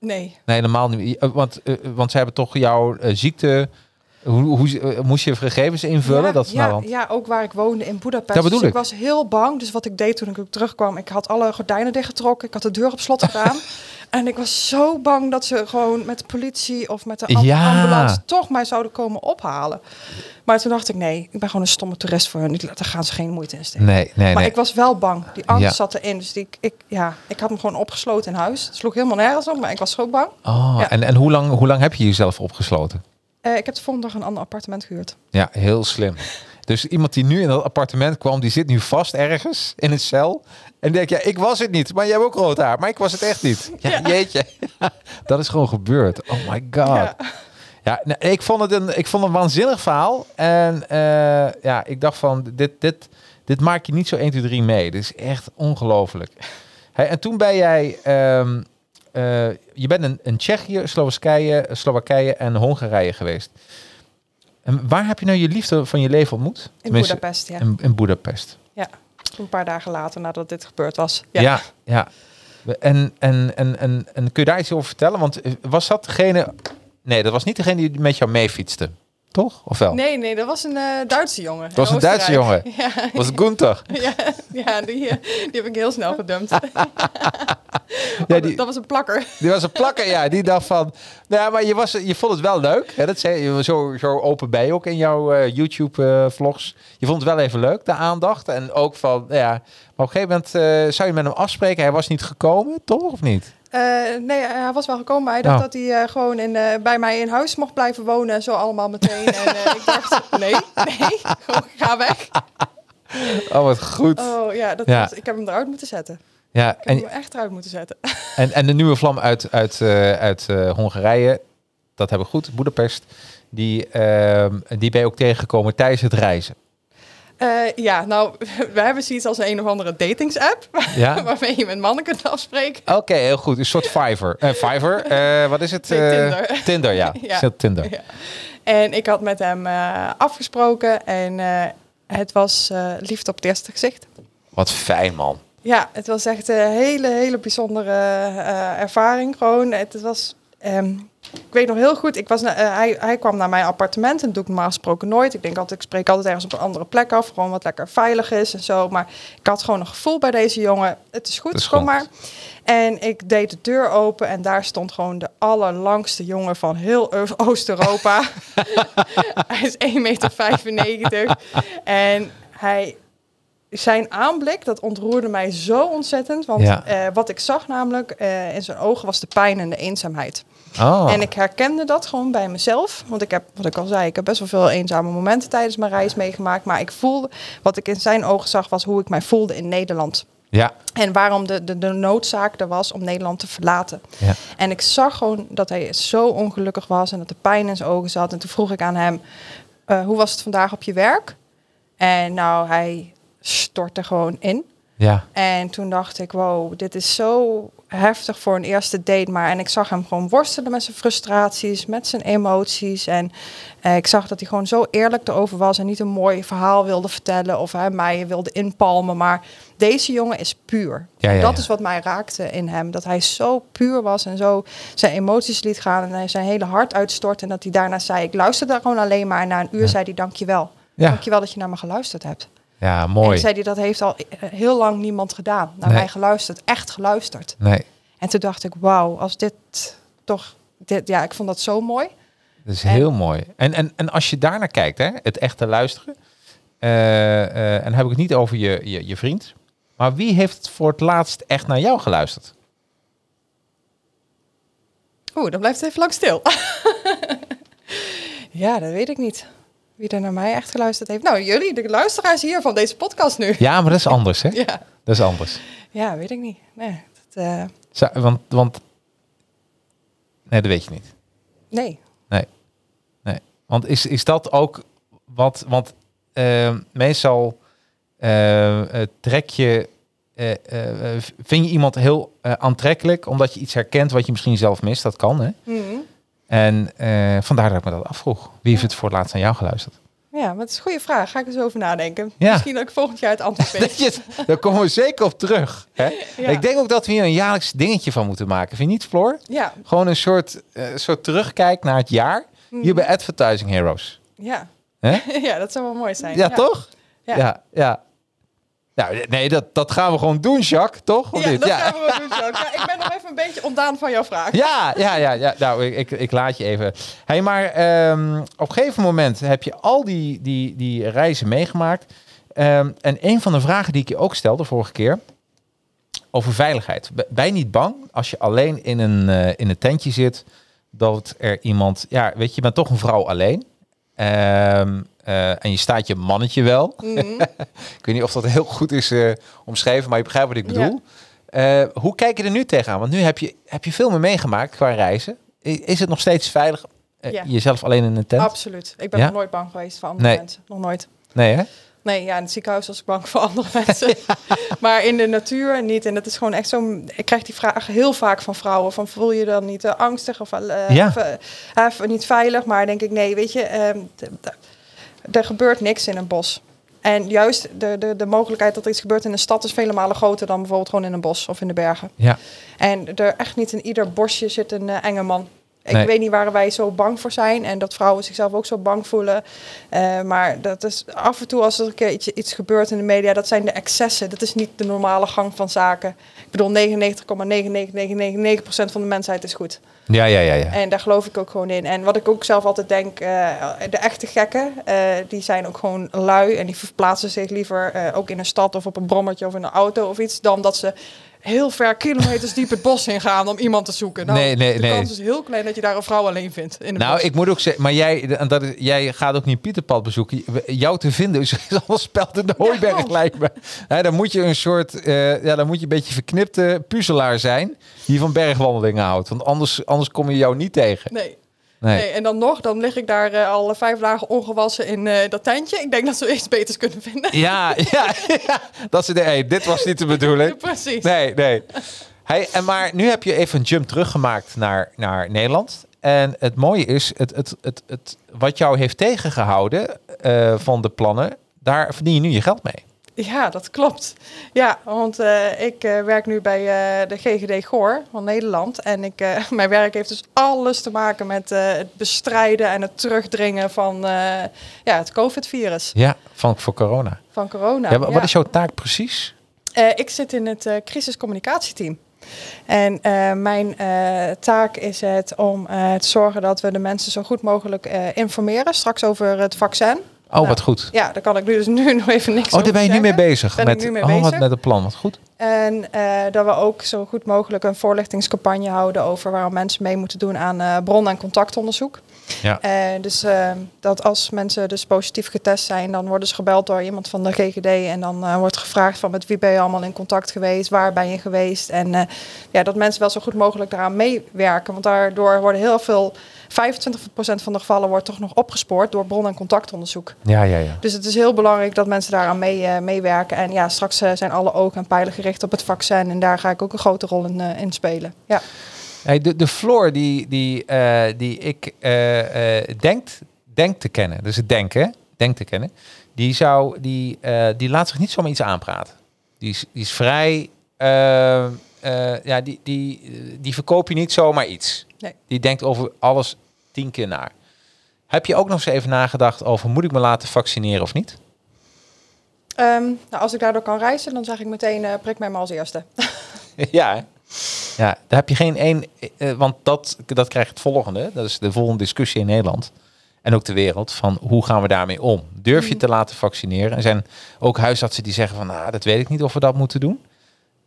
Speaker 3: nee.
Speaker 1: Nee, normaal niet. Eh, Want, eh, want ze hebben toch jouw ziekte. Hoe, hoe eh, moest je gegevens invullen?
Speaker 3: Ja,
Speaker 1: dat is
Speaker 3: ja,
Speaker 1: nou
Speaker 3: ja, ook waar ik woonde in Budapest.
Speaker 1: Dat bedoel
Speaker 3: dus
Speaker 1: ik.
Speaker 3: was heel bang. Dus wat ik deed toen ik ook terugkwam, ik had alle gordijnen dichtgetrokken. Ik had de deur op slot gedaan. en ik was zo bang dat ze gewoon met de politie of met de am-
Speaker 1: Ja.
Speaker 3: ambulance toch mij zouden komen ophalen. Maar toen dacht ik, nee, ik ben gewoon een stomme toerist voor hun. Daar gaan ze geen moeite in steken.
Speaker 1: Nee, nee,
Speaker 3: Maar
Speaker 1: nee.
Speaker 3: ik was wel bang. Die angst zat erin. Dus die, ik, ja, ik had me gewoon opgesloten in huis. Het sloeg helemaal nergens op, maar ik was zo bang.
Speaker 1: Oh, en, en hoe, lang, hoe lang heb je jezelf opgesloten?
Speaker 3: Eh, ik heb de volgende dag een ander appartement gehuurd.
Speaker 1: Ja, heel slim. Dus iemand die nu in dat appartement kwam, die zit nu vast ergens in een cel. En denk, ja, ik was het niet. Maar jij hebt ook rood haar. Maar ik was het echt niet. Ja, jeetje. dat is gewoon gebeurd. Oh my god. Ja,
Speaker 3: Ja.
Speaker 1: ik, vond het een, ik vond het een waanzinnig verhaal. En eh, ja, ik dacht van, dit, dit, dit maak je niet zo 1, 2, 3 mee. Dit is echt ongelooflijk. Hey, en toen ben jij... ehm, eh, je bent in, in Tsjechië, Slowakije, Slowakije en Hongarije geweest. En waar heb je nou je liefde van je leven ontmoet?
Speaker 3: In Budapest, ja.
Speaker 1: In, in Budapest.
Speaker 3: ja. Een paar dagen later nadat dit gebeurd was.
Speaker 1: Ja, ja. En, en, en, en, en kun je daar iets over vertellen? Want eh, was dat degene... Nee, dat was niet degene die met jou meefietste. Toch? Of wel?
Speaker 3: Nee, nee, dat was een eh, Duitse jongen.
Speaker 1: was een Duitse jongen.
Speaker 3: Ja,
Speaker 1: Was Gunther?
Speaker 3: ja, ja die, eh, die heb ik heel snel gedumpt.
Speaker 1: Ja, die,
Speaker 3: Dat was een plakker.
Speaker 1: die was een plakker, ja. Die dacht van... Nou ja, maar je, was, je vond het wel leuk. Hè? Dat zei, je, zo, zo open bij ook in jouw eh, YouTube-vlogs. je vond het wel even leuk, de aandacht. En ook van, nou ja... Maar op een gegeven moment zou je met hem afspreken. Hij was niet gekomen, toch? Of niet?
Speaker 3: Eh, nee, hij was wel gekomen, maar hij dacht
Speaker 1: Oh.
Speaker 3: dat hij eh, gewoon in, eh, bij mij in huis mocht blijven wonen. En zo allemaal meteen. en ik dacht, nee, nee, gewoon ga weg.
Speaker 1: Oh, wat goed.
Speaker 3: Oh ja, dat
Speaker 1: Ja.
Speaker 3: Was, ik heb hem eruit moeten zetten.
Speaker 1: Ja,
Speaker 3: Ik heb
Speaker 1: en,
Speaker 3: hem echt eruit moeten zetten.
Speaker 1: En, en de nieuwe vlam uit, uit, uit Hongarije, dat hebben we goed, Boedapest, die, ehm, die ben je ook tegengekomen tijdens het reizen.
Speaker 3: Eh, ja, nou, we hebben zoiets als een, een of andere datingsapp.
Speaker 1: Ja?
Speaker 3: waarmee je met mannen kunt afspreken.
Speaker 1: Oké, heel goed. Een soort Fiverr. Eh Fiverr, eh, wat is het?
Speaker 3: Nee, Tinder.
Speaker 1: Tinder, ja.
Speaker 3: Ja.
Speaker 1: Zit Tinder.
Speaker 3: Ja. En ik had met hem afgesproken en het was liefde op het eerste gezicht.
Speaker 1: Wat fijn, man.
Speaker 3: Ja, het was echt een hele, hele bijzondere ervaring. Gewoon, het was. ehm, ik weet nog heel goed, ik was eh, hij, hij kwam naar mijn appartement en dat doe ik normaal gesproken nooit. Ik denk altijd, ik spreek altijd ergens op een andere plek af, gewoon wat lekker veilig is en zo. Maar ik had gewoon een gevoel bij deze jongen. Het is goed,
Speaker 1: Het is
Speaker 3: kom
Speaker 1: goed.
Speaker 3: maar. En ik deed de deur open en daar stond gewoon de allerlangste jongen van heel Oost-Europa. hij is 1,95 meter. En hij, zijn aanblik, dat ontroerde mij zo ontzettend. Want
Speaker 1: Ja.
Speaker 3: eh, wat ik zag namelijk eh, in zijn ogen was de pijn en de eenzaamheid.
Speaker 1: Oh.
Speaker 3: En ik herkende dat gewoon bij mezelf. Want ik heb, wat ik al zei, ik heb best wel veel eenzame momenten tijdens mijn reis meegemaakt. Maar ik voelde, wat ik in zijn ogen zag, was hoe ik mij voelde in Nederland.
Speaker 1: Ja,
Speaker 3: En waarom de, de, de noodzaak er was om Nederland te verlaten.
Speaker 1: ja.
Speaker 3: En ik zag gewoon dat hij zo ongelukkig was en dat de pijn in zijn ogen zat. En toen vroeg ik aan hem, eh, hoe was het vandaag op je werk? En nou, hij stortte gewoon in.
Speaker 1: Ja.
Speaker 3: En toen dacht ik, wow, dit is zo heftig voor een eerste date. Maar en ik zag hem gewoon worstelen met zijn frustraties, met zijn emoties. En eh, ik zag dat hij gewoon zo eerlijk erover was en niet een mooi verhaal wilde vertellen of hij mij wilde inpalmen. Maar deze jongen is puur.
Speaker 1: Ja, ja,
Speaker 3: dat is wat mij raakte in hem. Dat hij zo puur was en zo zijn emoties liet gaan en hij zijn hele hart uitstort. En dat hij daarna zei, ik luister daar gewoon alleen maar. En na een uur zei hij, dankjewel.
Speaker 1: Ja.
Speaker 3: Dankjewel dat je naar me geluisterd hebt.
Speaker 1: Ja,
Speaker 3: En
Speaker 1: mooi.
Speaker 3: zei hij, dat heeft al eh, heel lang niemand gedaan. Naar
Speaker 1: Nee.
Speaker 3: mij geluisterd, echt geluisterd.
Speaker 1: Nee,
Speaker 3: En toen dacht ik, wauw, als dit toch... Dit, ja, ik vond dat zo mooi.
Speaker 1: dat is
Speaker 3: En-
Speaker 1: heel mooi. En, en, en als je daarnaar kijkt, hè, het echte luisteren. eh, eh, en dan heb ik het niet over je, je, je vriend. Maar wie heeft voor het laatst echt naar jou geluisterd?
Speaker 3: Oeh, dan blijft het even lang stil. ja, dat weet ik niet. Wie er naar mij echt geluisterd heeft. Nou, jullie, de luisteraars hier van deze podcast nu.
Speaker 1: Ja, maar dat is anders, hè?
Speaker 3: Ja,
Speaker 1: Dat is anders.
Speaker 3: ja weet ik niet. Nee, dat,
Speaker 1: Zou- want, want... Nee, dat weet je niet.
Speaker 3: nee.
Speaker 1: Nee. Nee. Want is, is dat ook wat... Want eh, meestal eh, eh, trek je... vind je iemand heel aantrekkelijk... omdat je iets herkent wat je misschien zelf mist. Dat kan, hè?
Speaker 3: Mhm.
Speaker 1: En eh, vandaar dat ik me dat afvroeg. Wie heeft het voor het laatst aan jou geluisterd?
Speaker 3: Ja, het is een goede vraag. Ga ik eens over nadenken.
Speaker 1: Ja.
Speaker 3: Misschien dat ik volgend jaar het antwoord
Speaker 1: Dat
Speaker 3: weet.
Speaker 1: daar komen we zeker op terug. Hè?
Speaker 3: Ja.
Speaker 1: Ik denk ook dat we hier een jaarlijks dingetje van moeten maken. Vind je niet, Floor?
Speaker 3: Ja,
Speaker 1: Gewoon een soort, eh, soort terugkijk naar het jaar. Hier bij Advertising Heroes.
Speaker 3: ja.
Speaker 1: Hè?
Speaker 3: ja, dat zou wel mooi zijn.
Speaker 1: Ja, toch?
Speaker 3: Ja.
Speaker 1: Ja, ja. Nou, nee, dat, dat gaan we gewoon doen, Jacques, toch? Of
Speaker 3: Ja, dat
Speaker 1: ja.
Speaker 3: gaan we wel doen, Jacques. Ja, ik ben nog even een beetje ontdaan van jouw vraag.
Speaker 1: Ja, ja, ja, ja. Nou, ik, ik, ik laat je even. Hey, maar ehm, op een gegeven moment heb je al die, die, die reizen meegemaakt. Ehm, en een van de vragen die ik je ook stelde vorige keer over veiligheid. Ben je niet bang als je alleen in een, eh, in een tentje zit dat er iemand, ja, weet je, je bent toch een vrouw alleen. Ehm, eh, en je staat je mannetje wel.
Speaker 3: Mhm.
Speaker 1: Ik weet niet of dat heel goed is eh, omschreven, maar je begrijpt wat ik bedoel. Eh, hoe kijk je er nu tegenaan? Want nu heb je, heb je veel meer meegemaakt qua reizen. Is het nog steeds veilig
Speaker 3: Ja.
Speaker 1: jezelf alleen in een tent?
Speaker 3: Absoluut. Ik ben
Speaker 1: Ja?
Speaker 3: nog nooit bang geweest voor andere
Speaker 1: Nee.
Speaker 3: mensen. Nog nooit.
Speaker 1: Nee, hè?
Speaker 3: Nee, ja, in het ziekenhuis was ik bang voor andere mensen. Maar in de natuur niet. En dat is gewoon echt zo. Ik krijg die vraag heel vaak van vrouwen: van voel je dan niet angstig of, eh,
Speaker 1: Ja.
Speaker 3: of, niet veilig? Maar denk ik, nee, weet je, ehm, er gebeurt niks in een bos. En juist de, de, de mogelijkheid dat er iets gebeurt in een stad is vele malen groter dan bijvoorbeeld gewoon in een bos of in de bergen.
Speaker 1: Ja.
Speaker 3: En er echt niet in ieder bosje zit een eh, enge man. Ik
Speaker 1: Nee.
Speaker 3: weet niet waar wij zo bang voor zijn en dat vrouwen zichzelf ook zo bang voelen. Eh, maar dat is af en toe als er een keer iets, iets gebeurt in de media, dat zijn de excessen. Dat is niet de normale gang van zaken. Ik bedoel, 99,99999% van de mensheid is goed.
Speaker 1: Ja, ja, ja. ja.
Speaker 3: En daar geloof ik ook gewoon in. En wat ik ook zelf altijd denk, de echte gekken, die zijn ook gewoon lui. En die verplaatsen zich liever ook in een stad of op een brommetje of in een auto of iets. Dan dat ze heel ver kilometers diep het bos in gaan om iemand te zoeken. Nou,
Speaker 1: Nee, nee,
Speaker 3: de
Speaker 1: nee.
Speaker 3: kans is heel klein dat je daar een vrouw alleen vindt. In
Speaker 1: Nou,
Speaker 3: bos.
Speaker 1: ik moet ook zeggen, maar jij, en dat is, jij gaat ook niet Pieterpad bezoeken. Jou te vinden is is al speld in de hooiberg, lijkt me. Hè, dan moet je een soort, eh, ja, dan moet je een beetje verknipte puzzelaar zijn die van bergwandelingen houdt. Want anders, anders kom je jou niet tegen.
Speaker 3: Nee.
Speaker 1: Nee.
Speaker 3: Nee, en dan nog, dan lig ik daar eh, al vijf dagen ongewassen in eh, dat tentje. Ik denk dat ze iets beters kunnen vinden.
Speaker 1: Ja, ja, ja. Dat ze de, hey, dit was niet de bedoeling.
Speaker 3: Precies.
Speaker 1: Nee, nee. Hey, en maar nu heb je even een jump teruggemaakt naar, naar Nederland. En het mooie is, het, het, het, het, wat jou heeft tegengehouden eh, van de plannen, daar verdien je nu je geld mee.
Speaker 3: Ja, dat klopt. Ja, want eh, ik eh, werk nu bij eh, de GGD Goor van Nederland. En ik, mijn werk heeft dus alles te maken met het bestrijden en het terugdringen van ja, het COVID-virus,
Speaker 1: Ja, van, voor corona.
Speaker 3: van corona.
Speaker 1: ja, wa- wat
Speaker 3: Ja.
Speaker 1: is jouw taak precies?
Speaker 3: Ik zit in het crisiscommunicatieteam. En mijn taak is het om te zorgen dat we de mensen zo goed mogelijk informeren. Straks over het vaccin.
Speaker 1: Oh,
Speaker 3: Nou,
Speaker 1: wat goed.
Speaker 3: Ja, daar kan ik nu dus nu nog even niks
Speaker 1: Oh, daar
Speaker 3: over
Speaker 1: ben je nu mee bezig.
Speaker 3: Ben ik
Speaker 1: met,
Speaker 3: nu mee
Speaker 1: oh, wat
Speaker 3: bezig.
Speaker 1: met het plan. Wat goed.
Speaker 3: En eh, dat we ook zo goed mogelijk een voorlichtingscampagne houden over waarom mensen mee moeten doen aan eh, bron- en contactonderzoek.
Speaker 1: Ja.
Speaker 3: Eh, dus dat als mensen dus positief getest zijn, dan worden ze gebeld door iemand van de GGD en dan wordt gevraagd van met wie ben je allemaal in contact geweest, waar ben je geweest. En ja, dat mensen wel zo goed mogelijk daaraan meewerken, want daardoor worden heel veel, 25% van de gevallen wordt toch nog opgespoord door bron- en contactonderzoek.
Speaker 1: Ja, ja, ja.
Speaker 3: Dus het is heel belangrijk dat mensen daaraan mee, eh, meewerken. En ja, straks eh, zijn alle ogen en pijlen gericht op het vaccin. En daar ga ik ook een grote rol in, eh, in spelen. Ja.
Speaker 1: Hey, de, de Floor die, die, die ik eh, eh, denkt, denk te kennen, dus het denken, denk te kennen, die, zou, die, die laat zich niet zomaar iets aanpraten. Die is, die is vrij, ja, die, die, die verkoop je niet zomaar iets.
Speaker 3: Nee.
Speaker 1: Die denkt over alles tien keer na. Heb je ook nog eens even nagedacht over moet ik me laten vaccineren of niet?
Speaker 3: Ehm, nou, als ik daardoor kan reizen, dan zeg ik meteen eh, prik mij maar als eerste.
Speaker 1: ja, hè? ja, daar heb je geen één, eh, want dat, dat krijgt het volgende. Dat is de volgende discussie in Nederland en ook de wereld van hoe gaan we daarmee om? Durf je te laten vaccineren? Er zijn ook huisartsen die zeggen van, nou, dat weet ik niet of we dat moeten doen.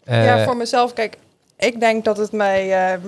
Speaker 3: ja,
Speaker 1: Eh,
Speaker 3: voor mezelf, kijk, ik denk dat het mij, eh,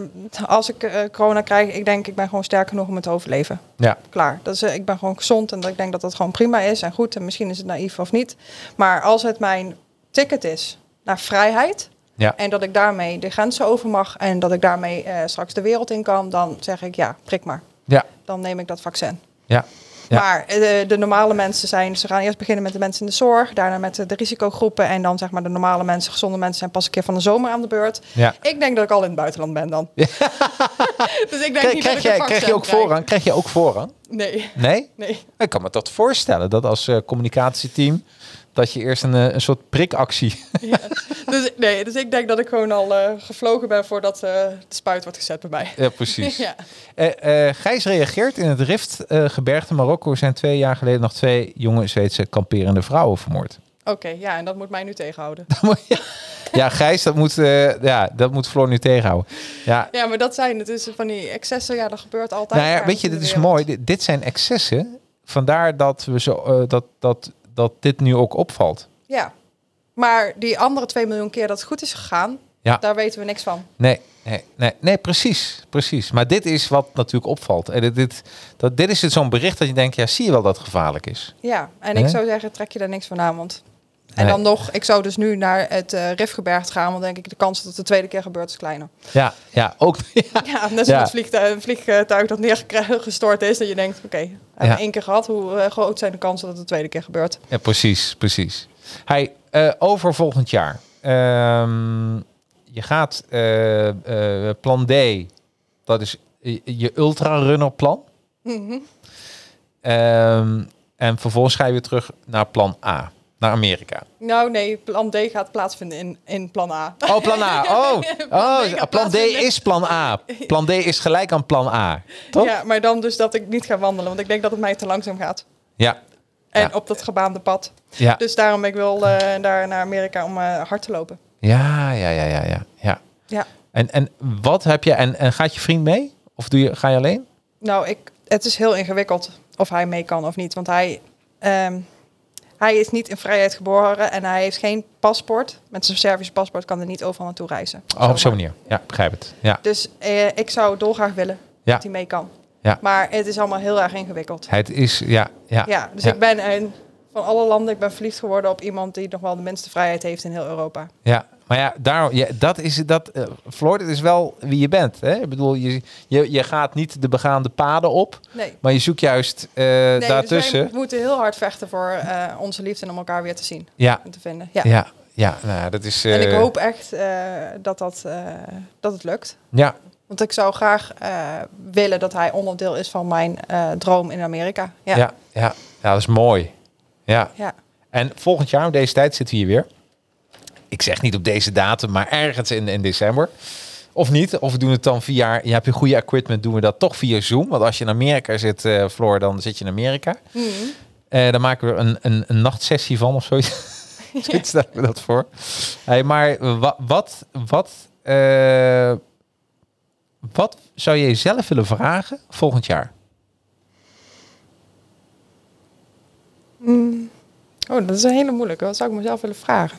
Speaker 3: als ik eh, corona krijg, ik denk ik ben gewoon sterk genoeg om het te overleven.
Speaker 1: ja,
Speaker 3: Klaar. Dat is, eh, ik ben gewoon gezond en dat ik denk dat dat gewoon prima is en goed. En misschien is het naïef of niet. Maar als het mijn ticket is naar vrijheid,
Speaker 1: Ja.
Speaker 3: En dat ik daarmee de grenzen over mag en dat ik daarmee straks de wereld in kan, dan zeg ik ja, prik maar.
Speaker 1: ja,
Speaker 3: Dan neem ik dat vaccin.
Speaker 1: ja. Ja.
Speaker 3: Maar eh, de normale mensen zijn, ze gaan eerst beginnen met de mensen in de zorg, daarna met de, de risicogroepen en dan zeg maar de normale mensen, gezonde mensen zijn pas een keer van de zomer aan de beurt.
Speaker 1: ja.
Speaker 3: Ik denk dat ik al in het buitenland ben dan. dus ik denk
Speaker 1: Krijg,
Speaker 3: niet
Speaker 1: krijg,
Speaker 3: dat
Speaker 1: jij, krijg je ook voorrang? Krijg je ook voorrang?
Speaker 3: Nee,
Speaker 1: Nee?
Speaker 3: nee.
Speaker 1: Ik kan me dat voorstellen, dat als eh, communicatieteam, dat je eerst een, eh, een soort prikactie...
Speaker 3: Dus, nee. dus ik denk dat ik gewoon al eh, gevlogen ben voordat eh, de spuit wordt gezet bij mij.
Speaker 1: Ja, precies.
Speaker 3: ja.
Speaker 1: Gijs reageert in het Rift-gebergte Marokko zijn twee jaar geleden nog twee jonge Zweedse kamperende vrouwen vermoord.
Speaker 3: Oké, ja, en dat moet mij nu tegenhouden.
Speaker 1: ja, Gijs, dat moet, ja, dat moet Floor nu tegenhouden. Ja,
Speaker 3: Ja, maar dat zijn het dus van die excessen. Ja, dat gebeurt altijd.
Speaker 1: nou ja, weet je, dit is
Speaker 3: wereld.
Speaker 1: mooi. Dit, dit zijn excessen. Vandaar dat, we zo, dat, dat, dat dit nu ook opvalt.
Speaker 3: Ja, maar die andere 2 miljoen keer dat het goed is gegaan,
Speaker 1: Ja.
Speaker 3: daar weten we niks van.
Speaker 1: Nee, nee, nee, nee, precies, precies. Maar dit is wat natuurlijk opvalt. En dit, dit, dat, dit is het zo'n bericht dat je denkt, ja, zie je wel dat het gevaarlijk is.
Speaker 3: Ja, en ik zou zeggen, trek je daar niks van aan. Want... En
Speaker 1: Nee.
Speaker 3: dan nog, ik zou dus nu naar het Rifgebergte gaan, want denk ik de kans dat het de tweede keer gebeurt is kleiner.
Speaker 1: Ja, ja, ook.
Speaker 3: Ja, net zoals
Speaker 1: Ja.
Speaker 3: een vliegtuig dat neergestort is, dat je denkt, oké, hebben
Speaker 1: Ja.
Speaker 3: één keer gehad, hoe eh, groot zijn de kansen dat het de tweede keer gebeurt?
Speaker 1: Ja, precies, precies. Hij eh, over volgend jaar. Ehm, je gaat plan D, dat is je, je ultrarunner plan.
Speaker 3: Mhm.
Speaker 1: Ehm, en vervolgens ga je weer terug naar plan A, naar Amerika.
Speaker 3: Nou nee, plan D gaat plaatsvinden in, in plan A.
Speaker 1: Oh, plan A. Oh, oh
Speaker 3: D
Speaker 1: plan D
Speaker 3: plaatsvinden.
Speaker 1: is plan A. Plan D is gelijk aan plan A. Toch?
Speaker 3: Ja, maar dan dus dat ik niet ga wandelen, want ik denk dat het mij te langzaam gaat.
Speaker 1: Ja.
Speaker 3: En
Speaker 1: Ja.
Speaker 3: op dat gebaande pad.
Speaker 1: Ja.
Speaker 3: Dus daarom ik wil eh, daar naar Amerika om eh, hard te lopen.
Speaker 1: Ja, ja, ja, ja, ja. ja.
Speaker 3: Ja.
Speaker 1: En, en wat heb je? En, en gaat je vriend mee? Of doe je, ga je alleen?
Speaker 3: Nou, ik, het is heel ingewikkeld of hij mee kan of niet. Want hij, ehm, hij is niet in vrijheid geboren en hij heeft geen paspoort. Met zijn Servische paspoort kan hij niet overal naartoe reizen.
Speaker 1: Oh, op zo'n manier. Ja, begrijp het. Ja.
Speaker 3: Dus eh, ik zou dolgraag willen
Speaker 1: Ja.
Speaker 3: dat hij mee kan.
Speaker 1: Ja.
Speaker 3: Maar het is allemaal heel erg ingewikkeld.
Speaker 1: Het is, ja, ja.
Speaker 3: Ja, dus
Speaker 1: ja,
Speaker 3: ik ben een, van alle landen, ik ben verliefd geworden op iemand die nog wel de minste vrijheid heeft in heel Europa.
Speaker 1: Ja, maar ja, daar, ja dat is dat. eh Floor, dit is wel wie je bent. Hè? Ik bedoel, je, je, je gaat niet de begaande paden op,
Speaker 3: Nee.
Speaker 1: maar je zoekt juist eh,
Speaker 3: Nee, dus
Speaker 1: daartussen.
Speaker 3: wij moeten heel hard vechten voor eh, onze liefde en om elkaar weer te zien
Speaker 1: ja,
Speaker 3: en te vinden. Ja.
Speaker 1: ja, ja, nou, dat is.
Speaker 3: En ik hoop echt dat, dat, dat het lukt.
Speaker 1: Ja,
Speaker 3: Want ik zou graag willen dat hij onderdeel is van mijn droom in Amerika. Ja.
Speaker 1: ja, ja, ja, dat is mooi. Ja.
Speaker 3: Ja.
Speaker 1: En volgend jaar, om deze tijd, zitten we hier weer. Ik zeg niet op deze datum, maar ergens in, in december. Of niet, of we doen het dan via... Je hebt je goede equipment, doen we dat toch via Zoom. Want als je in Amerika zit, eh Floor, dan zit je in Amerika. Eh, dan maken we een, een, een nachtsessie van of zoiets. Zoiets stellen we dat voor. Hey, maar wat, wat, wat, eh, wat zou je jezelf willen vragen volgend jaar?
Speaker 3: Oh, dat is een hele moeilijke. Wat zou ik mezelf willen vragen?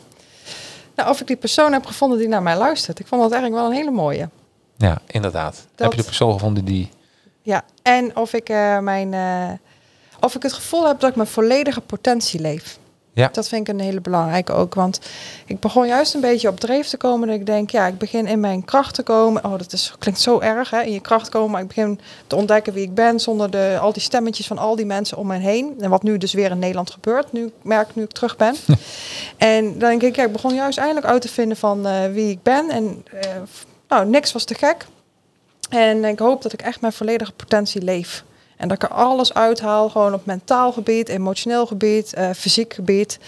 Speaker 3: Nou, of ik die persoon heb gevonden die naar mij luistert. Ik vond dat eigenlijk wel een hele mooie.
Speaker 1: Ja, inderdaad. Heb je de persoon gevonden die...
Speaker 3: Ja, en of ik, eh, mijn, eh, of ik het gevoel heb dat ik mijn volledige potentie leef.
Speaker 1: Ja.
Speaker 3: Dat vind ik een hele belangrijke ook. Want ik begon juist een beetje op dreef te komen. Dat ik denk, ja, ik begin in mijn kracht te komen. Oh, dat is, klinkt zo erg, hè? In je kracht komen. Maar ik begin te ontdekken wie ik ben. Zonder de, al die stemmetjes van al die mensen om me heen. En wat nu dus weer in Nederland gebeurt. Nu ik merk nu ik terug ben. en dan denk ik, ja, ik begon juist eindelijk uit te vinden van eh, wie ik ben. En eh, nou, niks was te gek. En ik hoop dat ik echt mijn volledige potentie leef. En dat ik er alles uithaal, gewoon op mentaal gebied, emotioneel gebied, eh, fysiek gebied.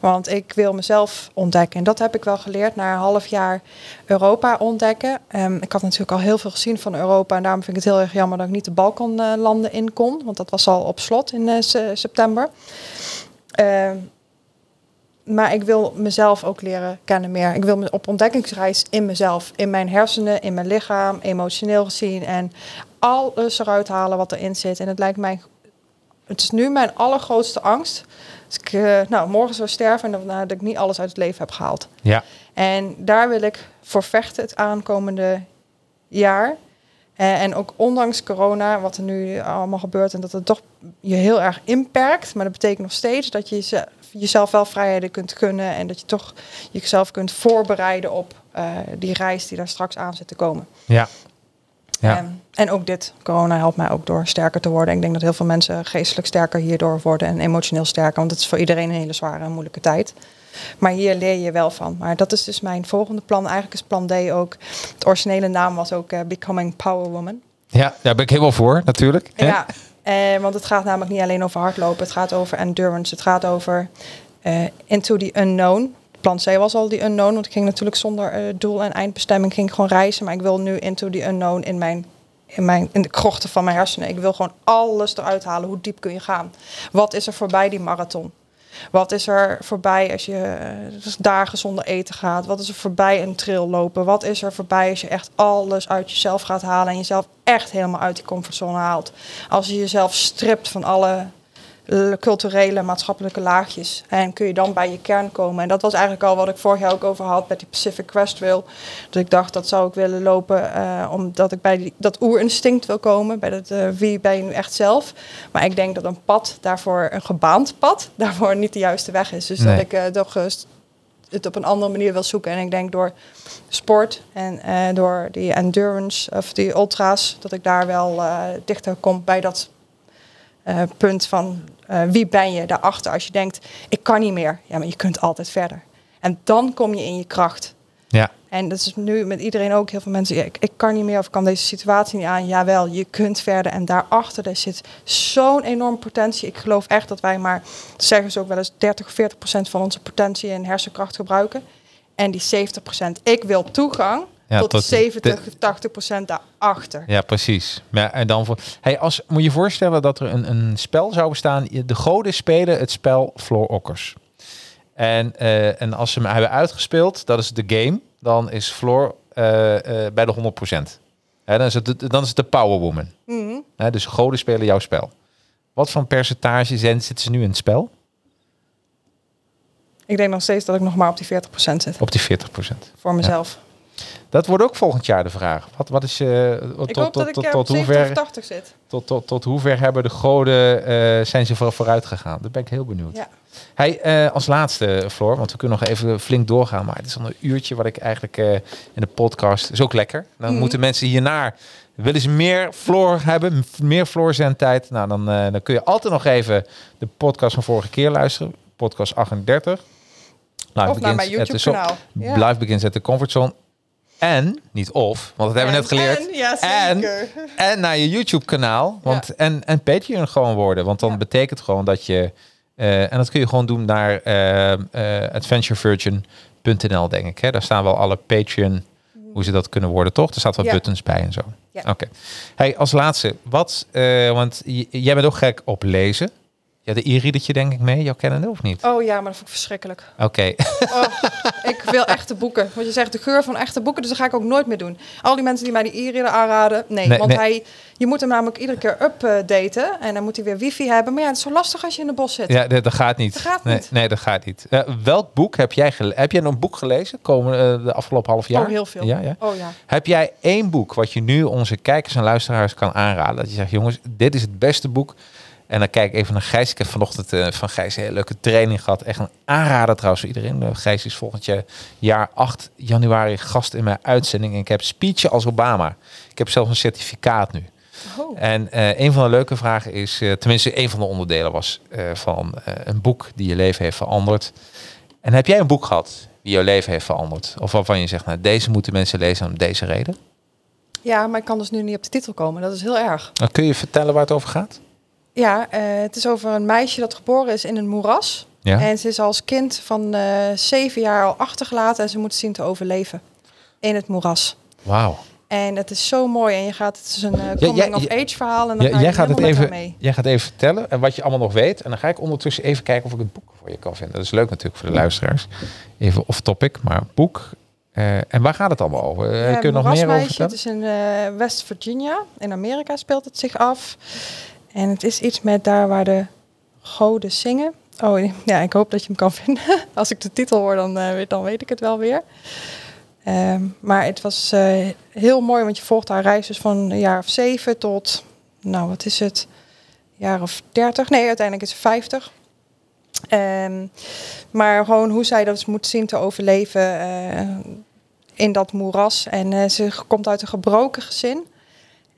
Speaker 3: Want ik wil mezelf ontdekken. En dat heb ik wel geleerd na een half jaar Europa ontdekken. Ehm, ik had natuurlijk al heel veel gezien van Europa. En daarom vind ik het heel erg jammer dat ik niet de Balkanlanden in kon. Want dat was al op slot in eh, se- september. Ehm, maar ik wil mezelf ook leren kennen meer. Ik wil op ontdekkingsreis in mezelf, in mijn hersenen, in mijn lichaam, emotioneel gezien. En alles eruit halen wat erin zit. En het lijkt mij, het is nu mijn allergrootste angst. Als ik eh, nou, morgen zou sterven en dan, dat ik niet alles uit het leven heb gehaald.
Speaker 1: Ja.
Speaker 3: En daar wil ik voor vechten het aankomende jaar. Eh, en ook ondanks corona, wat er nu allemaal gebeurt en dat het toch je heel erg inperkt. Maar dat betekent nog steeds dat je jeze- jezelf wel vrijheden kunt gunnen. En dat je toch jezelf kunt voorbereiden op eh, die reis die daar straks aan zit te komen.
Speaker 1: Ja. Ja.
Speaker 3: Ehm, en ook dit, corona helpt mij ook door sterker te worden. Ik denk dat heel veel mensen geestelijk sterker hierdoor worden en emotioneel sterker. Want het is voor iedereen een hele zware en moeilijke tijd. Maar hier leer je wel van. Maar dat is dus mijn volgende plan. Eigenlijk is plan D ook. Het originele naam was ook eh, Becoming Power Woman.
Speaker 1: Ja, daar ben ik helemaal voor, natuurlijk.
Speaker 3: Ja, eh, want het gaat namelijk niet alleen over hardlopen. Het gaat over endurance. Het gaat over eh, into the unknown. Plan C was al die unknown. Want ik ging natuurlijk zonder doel en eindbestemming ging gewoon reizen. Maar ik wil nu into the unknown in mijn... In, mijn, in de krochten van mijn hersenen. Ik wil gewoon alles eruit halen. Hoe diep kun je gaan? Wat is er voorbij die marathon? Wat is er voorbij als je eh, dus dagen zonder eten gaat? Wat is er voorbij een trail lopen? Wat is er voorbij als je echt alles uit jezelf gaat halen en jezelf echt helemaal uit die comfortzone haalt? Als je jezelf stript van alle culturele, maatschappelijke laagjes. En kun je dan bij je kern komen. En dat was eigenlijk al wat ik vorig jaar ook over had met die Pacific Crest Trail. Dat ik dacht, dat zou ik willen lopen eh, omdat ik bij die, dat oerinstinct wil komen. Bij dat eh, wie ben je nu echt zelf. Maar ik denk dat een pad daarvoor, een gebaand pad, daarvoor niet de juiste weg is. Dus
Speaker 1: Nee.
Speaker 3: dat ik eh, toch het op een andere manier wil zoeken. En ik denk door sport en door die endurance of die ultra's, dat ik daar wel dichter kom bij dat punt van eh, wie ben je daarachter. Als je denkt, ik kan niet meer. Ja, maar je kunt altijd verder. En dan kom je in je kracht.
Speaker 1: Ja.
Speaker 3: En dat is nu met iedereen ook. Heel veel mensen, ja, ik, ik kan niet meer of ik kan deze situatie niet aan. Jawel, je kunt verder. En daarachter daar zit zo'n enorme potentie. Ik geloof echt dat wij maar, zeggen ze ook wel eens, 30 of 40 procent van onze potentie en hersenkracht gebruiken. En die 70 procent, ik wil toegang
Speaker 1: Ja,
Speaker 3: tot,
Speaker 1: tot
Speaker 3: die
Speaker 1: die-
Speaker 3: 70, 80 procent daarachter.
Speaker 1: Ja, precies. Maar, en dan voor, hey, als, moet je je voorstellen dat er een, een spel zou bestaan. De goden spelen het spel Floor Okkers. En, eh, en als ze hem hebben uitgespeeld, dat is de game, dan is Floor eh, eh, bij de 100%. Hè, dan, is het, de- dan is het de Power Woman.
Speaker 3: Mhm.
Speaker 1: Hè, dus goden spelen jouw spel. Wat voor percentage zijn, zitten ze nu in het spel?
Speaker 3: Ik denk nog steeds dat ik nog maar op die 40 procent zit.
Speaker 1: Op die 40%.
Speaker 3: Voor mezelf.
Speaker 1: Dat wordt ook volgend jaar de vraag. Wat, wat is
Speaker 3: Ik
Speaker 1: tot,
Speaker 3: hoop
Speaker 1: tot,
Speaker 3: dat ik
Speaker 1: tot,
Speaker 3: eh,
Speaker 1: tot,
Speaker 3: 70
Speaker 1: hoever,
Speaker 3: of 80 zit.
Speaker 1: tot, tot, tot hoever hebben de goden eh, zijn ze voor, vooruit gegaan? Daar ben ik heel benieuwd.
Speaker 3: Ja.
Speaker 1: Hey, eh, als laatste, Floor, want we kunnen nog even flink doorgaan, maar het is al een uurtje wat ik eigenlijk in de podcast is ook lekker. Dan
Speaker 3: Mhm.
Speaker 1: moeten mensen hiernaar willen ze meer Floor hebben, meer Floor tijd. Nou, dan, dan kun je altijd nog even de podcast van vorige keer luisteren, podcast 38. Live
Speaker 3: Of naar mijn
Speaker 1: at the
Speaker 3: YouTube
Speaker 1: so-
Speaker 3: kanaal. Ja.
Speaker 1: Live begins at the comfortzone. En, niet of, want dat hebben we net geleerd.
Speaker 3: En, ja,
Speaker 1: En-
Speaker 3: zeker.
Speaker 1: En naar je YouTube kanaal. Want, en, en Patreon gewoon worden. Want dan
Speaker 3: Ja.
Speaker 1: betekent gewoon dat je. eh, en dat kun je gewoon doen naar eh, eh, adventurevirgin.nl, denk ik. Hè? Daar staan wel alle Patreon. Hoe ze dat kunnen worden, toch? Er staat wat buttons bij en zo. Oké. Hey, als laatste, wat. want jij bent ook gek op lezen. Ja, de e-readertje denk ik mee. Jouw kennen of niet?
Speaker 3: Oh ja, maar dat vond ik verschrikkelijk.
Speaker 1: Oké.
Speaker 3: Oh, ik wil echte boeken. Want je zegt de geur van echte boeken, dus dat ga ik ook nooit meer doen. Al die mensen die mij die e-reader aanraden, nee.
Speaker 1: Nee,
Speaker 3: want
Speaker 1: nee.
Speaker 3: Hij, je moet hem namelijk iedere keer updaten. En dan moet hij weer wifi hebben. Maar ja, het is zo lastig als je in de bos zit.
Speaker 1: Ja, dat, dat gaat niet.
Speaker 3: Dat gaat
Speaker 1: nee,
Speaker 3: niet.
Speaker 1: Nee, dat gaat niet. Eh, welk boek heb jij gelezen? Heb jij een boek gelezen komen eh, de afgelopen half jaar?
Speaker 3: Oh, heel veel.
Speaker 1: Ja, ja.
Speaker 3: Oh ja.
Speaker 1: Heb jij één boek wat je nu onze kijkers en luisteraars kan aanraden? Dat je zegt, jongens, dit is het beste boek. En dan kijk ik even naar Gijs. Ik heb vanochtend eh, van Gijs een hele leuke training gehad. Echt een aanrader trouwens voor iedereen. Uh, Gijs is volgend jaar, jaar 8 januari gast in mijn uitzending. En ik heb speechen als Obama. Ik heb zelfs een certificaat nu.
Speaker 3: Oh.
Speaker 1: En eh, een van de leuke vragen is, eh, tenminste een van de onderdelen was eh, van eh, een boek die je leven heeft veranderd. En heb jij een boek gehad die jouw leven heeft veranderd? Of waarvan je zegt, nou deze moeten mensen lezen om deze reden?
Speaker 3: Ja, maar ik kan dus nu niet op de titel komen. Dat is heel erg.
Speaker 1: Dan kun je vertellen waar het over gaat?
Speaker 3: Ja, eh, het is over een meisje dat geboren is in een moeras.
Speaker 1: Ja.
Speaker 3: En ze is als kind van eh, zeven jaar al achtergelaten en ze moet zien te overleven in het moeras.
Speaker 1: Wauw.
Speaker 3: En het is zo mooi. En je gaat, het is een eh, coming of age verhaal. En dan
Speaker 1: Ja,
Speaker 3: ga je
Speaker 1: jij, gaat het even,
Speaker 3: mee.
Speaker 1: jij gaat even vertellen en wat je allemaal nog weet. En dan ga ik ondertussen even kijken of ik het boek voor je kan vinden. Dat is leuk natuurlijk voor de luisteraars. Even off topic, maar boek. En waar gaat het allemaal over?
Speaker 3: Ja,
Speaker 1: kun je nog meer over vertellen?
Speaker 3: Het is in West Virginia. In Amerika speelt het zich af. En het is iets met daar waar de goden zingen. Oh ja, ik hoop dat je hem kan vinden. Als ik de titel hoor, dan, eh, dan weet ik het wel weer. Ehm, maar het was eh, heel mooi, want je volgt haar reis dus van een jaar of zeven tot, nou wat is het, jaar of dertig. Nee, uiteindelijk is ze vijftig. Ehm, maar gewoon hoe zij dat moet zien te overleven eh, in dat moeras. En ze komt uit een gebroken gezin.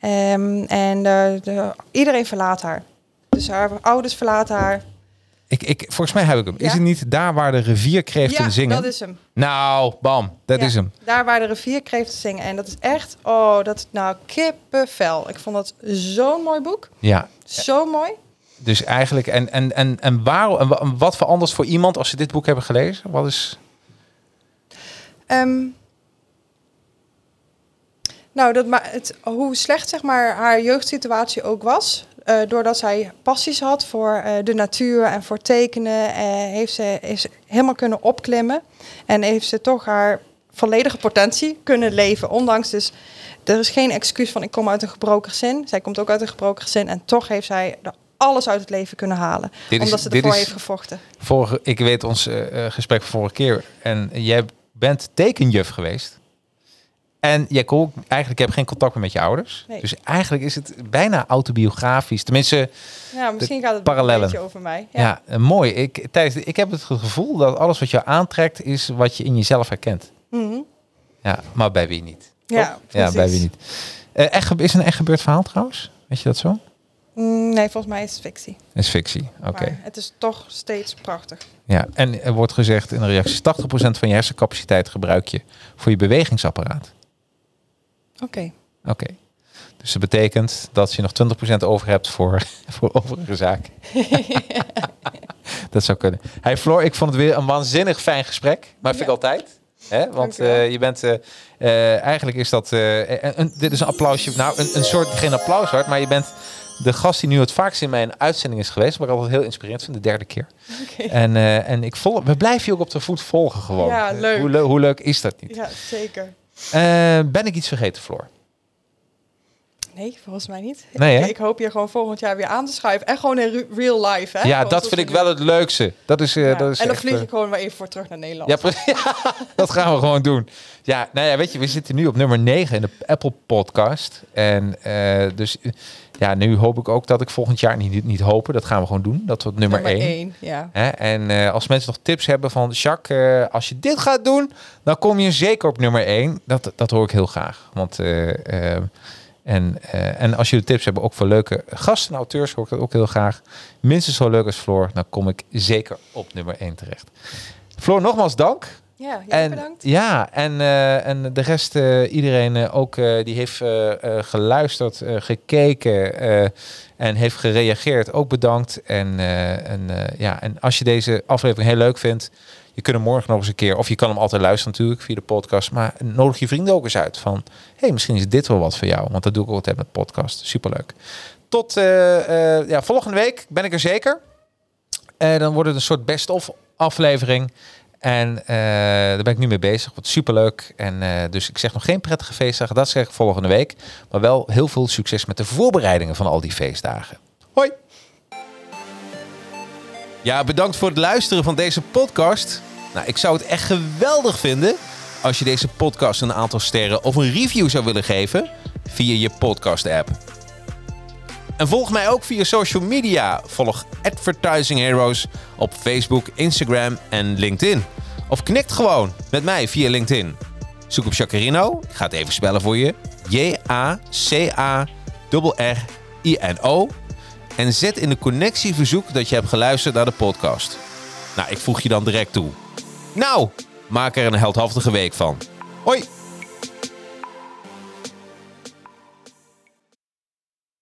Speaker 3: Ehm, en de, de, iedereen verlaat haar. Dus haar ouders verlaten haar.
Speaker 1: Ik, ik, volgens mij heb ik hem. Is het niet daar waar de rivierkreeften
Speaker 3: ja,
Speaker 1: zingen?
Speaker 3: dat is hem.
Speaker 1: Nou, bam, dat
Speaker 3: Ja,
Speaker 1: is hem.
Speaker 3: Daar waar de rivierkreeften zingen. En dat is echt, oh, dat is nou kippenvel. Ik vond dat zo'n mooi boek.
Speaker 1: Ja,
Speaker 3: Zo mooi.
Speaker 1: dus eigenlijk, en, en, en, en, waarom, en wa- wat verandert voor iemand als ze dit boek hebben gelezen? Wat is...
Speaker 3: Ehm, nou, dat het, hoe slecht zeg maar, haar jeugdsituatie ook was. eh, doordat zij passies had voor eh, de natuur en voor tekenen, eh, heeft ze is helemaal kunnen opklimmen. En heeft ze toch haar volledige potentie kunnen leven. Ondanks dus, er is geen excuus van ik kom uit een gebroken gezin. Zij komt ook uit een gebroken gezin. En toch heeft zij er alles uit het leven kunnen halen.
Speaker 1: Dit is-
Speaker 3: omdat ze
Speaker 1: dit
Speaker 3: ervoor
Speaker 1: is-
Speaker 3: heeft gevochten.
Speaker 1: Vorige, ik weet ons gesprek van vorige keer. En jij bent tekenjuf geweest. En ook, eigenlijk heb je geen contact meer met je ouders.
Speaker 3: Nee.
Speaker 1: Dus eigenlijk is het bijna autobiografisch. Tenminste,
Speaker 3: Ja, misschien gaat het
Speaker 1: parallellen.
Speaker 3: een beetje over mij.
Speaker 1: ja, eh, mooi. Ik, tijdens, ik heb het gevoel dat alles wat je aantrekt is wat je in jezelf herkent.
Speaker 3: Mhm.
Speaker 1: Ja, maar bij wie niet?
Speaker 3: Ja,
Speaker 1: bij wie niet? Eh, echt, is een echt gebeurd verhaal trouwens? Weet je dat zo?
Speaker 3: Mm, Nee, volgens mij is het fictie.
Speaker 1: is fictie. Oké.
Speaker 3: Het is toch steeds prachtig.
Speaker 1: Ja, en er wordt gezegd in de reacties: 80% van je hersencapaciteit gebruik je voor je bewegingsapparaat.
Speaker 3: Oké.
Speaker 1: Oké. Dus dat betekent dat je nog 20% over hebt voor, voor overige zaken. dat zou kunnen. Hey Floor, ik vond het weer een waanzinnig fijn gesprek. Maar vind ik altijd. Hè? Want
Speaker 3: Dankjewel.
Speaker 1: eh, je bent... eh, eh, eigenlijk is dat... een, dit is een applausje. Nou, een, een soort... Geen applaus hoor, maar je bent de gast die nu het vaakst in mijn uitzending is geweest. Wat ik altijd heel inspirerend vind. De derde keer. En, en ik volg, we blijven je ook op de voet volgen gewoon.
Speaker 3: Ja, leuk.
Speaker 1: Hoe, hoe leuk is dat niet?
Speaker 3: Ja, zeker.
Speaker 1: Eh, ben ik iets vergeten, Floor?
Speaker 3: Nee, volgens mij niet.
Speaker 1: Nee,
Speaker 3: ik, ik hoop je gewoon volgend jaar weer aan te schuiven. En gewoon in re- real life, hè?
Speaker 1: ja,
Speaker 3: Gewoon
Speaker 1: dat vind ik
Speaker 3: we
Speaker 1: wel het leukste. Dat is, eh,
Speaker 3: Ja,
Speaker 1: dat is
Speaker 3: En dan
Speaker 1: echt,
Speaker 3: vlieg
Speaker 1: eh,
Speaker 3: ik gewoon weer even voor terug naar Nederland.
Speaker 1: Ja, dat gaan we gewoon doen. Ja, nou ja, weet je, we zitten nu op nummer 9 in de Apple Podcast. En eh, dus ja, nu hoop ik ook dat ik volgend jaar niet, niet hopen. Dat gaan we gewoon doen. Dat op nummer,
Speaker 3: nummer
Speaker 1: 1.
Speaker 3: één. Ja.
Speaker 1: Hè? En als mensen nog tips hebben van Jacques, als je dit gaat doen, dan kom je zeker op nummer 1. Dat, dat hoor ik heel graag. Want en, eh, en als jullie tips hebben ook voor leuke gasten en auteurs, hoor ik dat ook heel graag. Minstens zo leuk als Floor, dan kom ik zeker op nummer 1 terecht. Floor, nogmaals dank.
Speaker 3: Ja,
Speaker 1: En,
Speaker 3: bedankt.
Speaker 1: Ja, en, eh, en de rest, eh, iedereen ook, die heeft geluisterd, gekeken en heeft gereageerd, ook bedankt. En, en, ja, en als je deze aflevering heel leuk vindt, je kunt hem morgen nog eens een keer, of je kan hem altijd luisteren natuurlijk via de podcast, maar nodig je vrienden ook eens uit van, hey, misschien is dit wel wat voor jou, want dat doe ik altijd met podcast. Superleuk. Tot eh, eh, ja, volgende week ben ik er zeker. Eh, dan wordt het een soort best-of aflevering. En daar ben ik nu mee bezig. Wat superleuk. En dus ik zeg nog geen prettige feestdagen. Dat zeg ik volgende week. Maar wel heel veel succes met de voorbereidingen van al die feestdagen. Ja, bedankt voor het luisteren van deze podcast. Nou, ik zou het echt geweldig vinden als je deze podcast een aantal sterren of een review zou willen geven via je podcast app. En volg mij ook via social media. Volg Advertising Heroes op Facebook, Instagram en LinkedIn. Of knikt gewoon met mij via LinkedIn. Zoek op Jacarino. Ik ga het even spellen voor je. J-A-C-A-R-R-I-N-O. En zet in de connectieverzoek dat je hebt geluisterd naar de podcast. Nou, ik voeg je dan direct toe. Nou, maak er een heldhaftige week van. Hoi!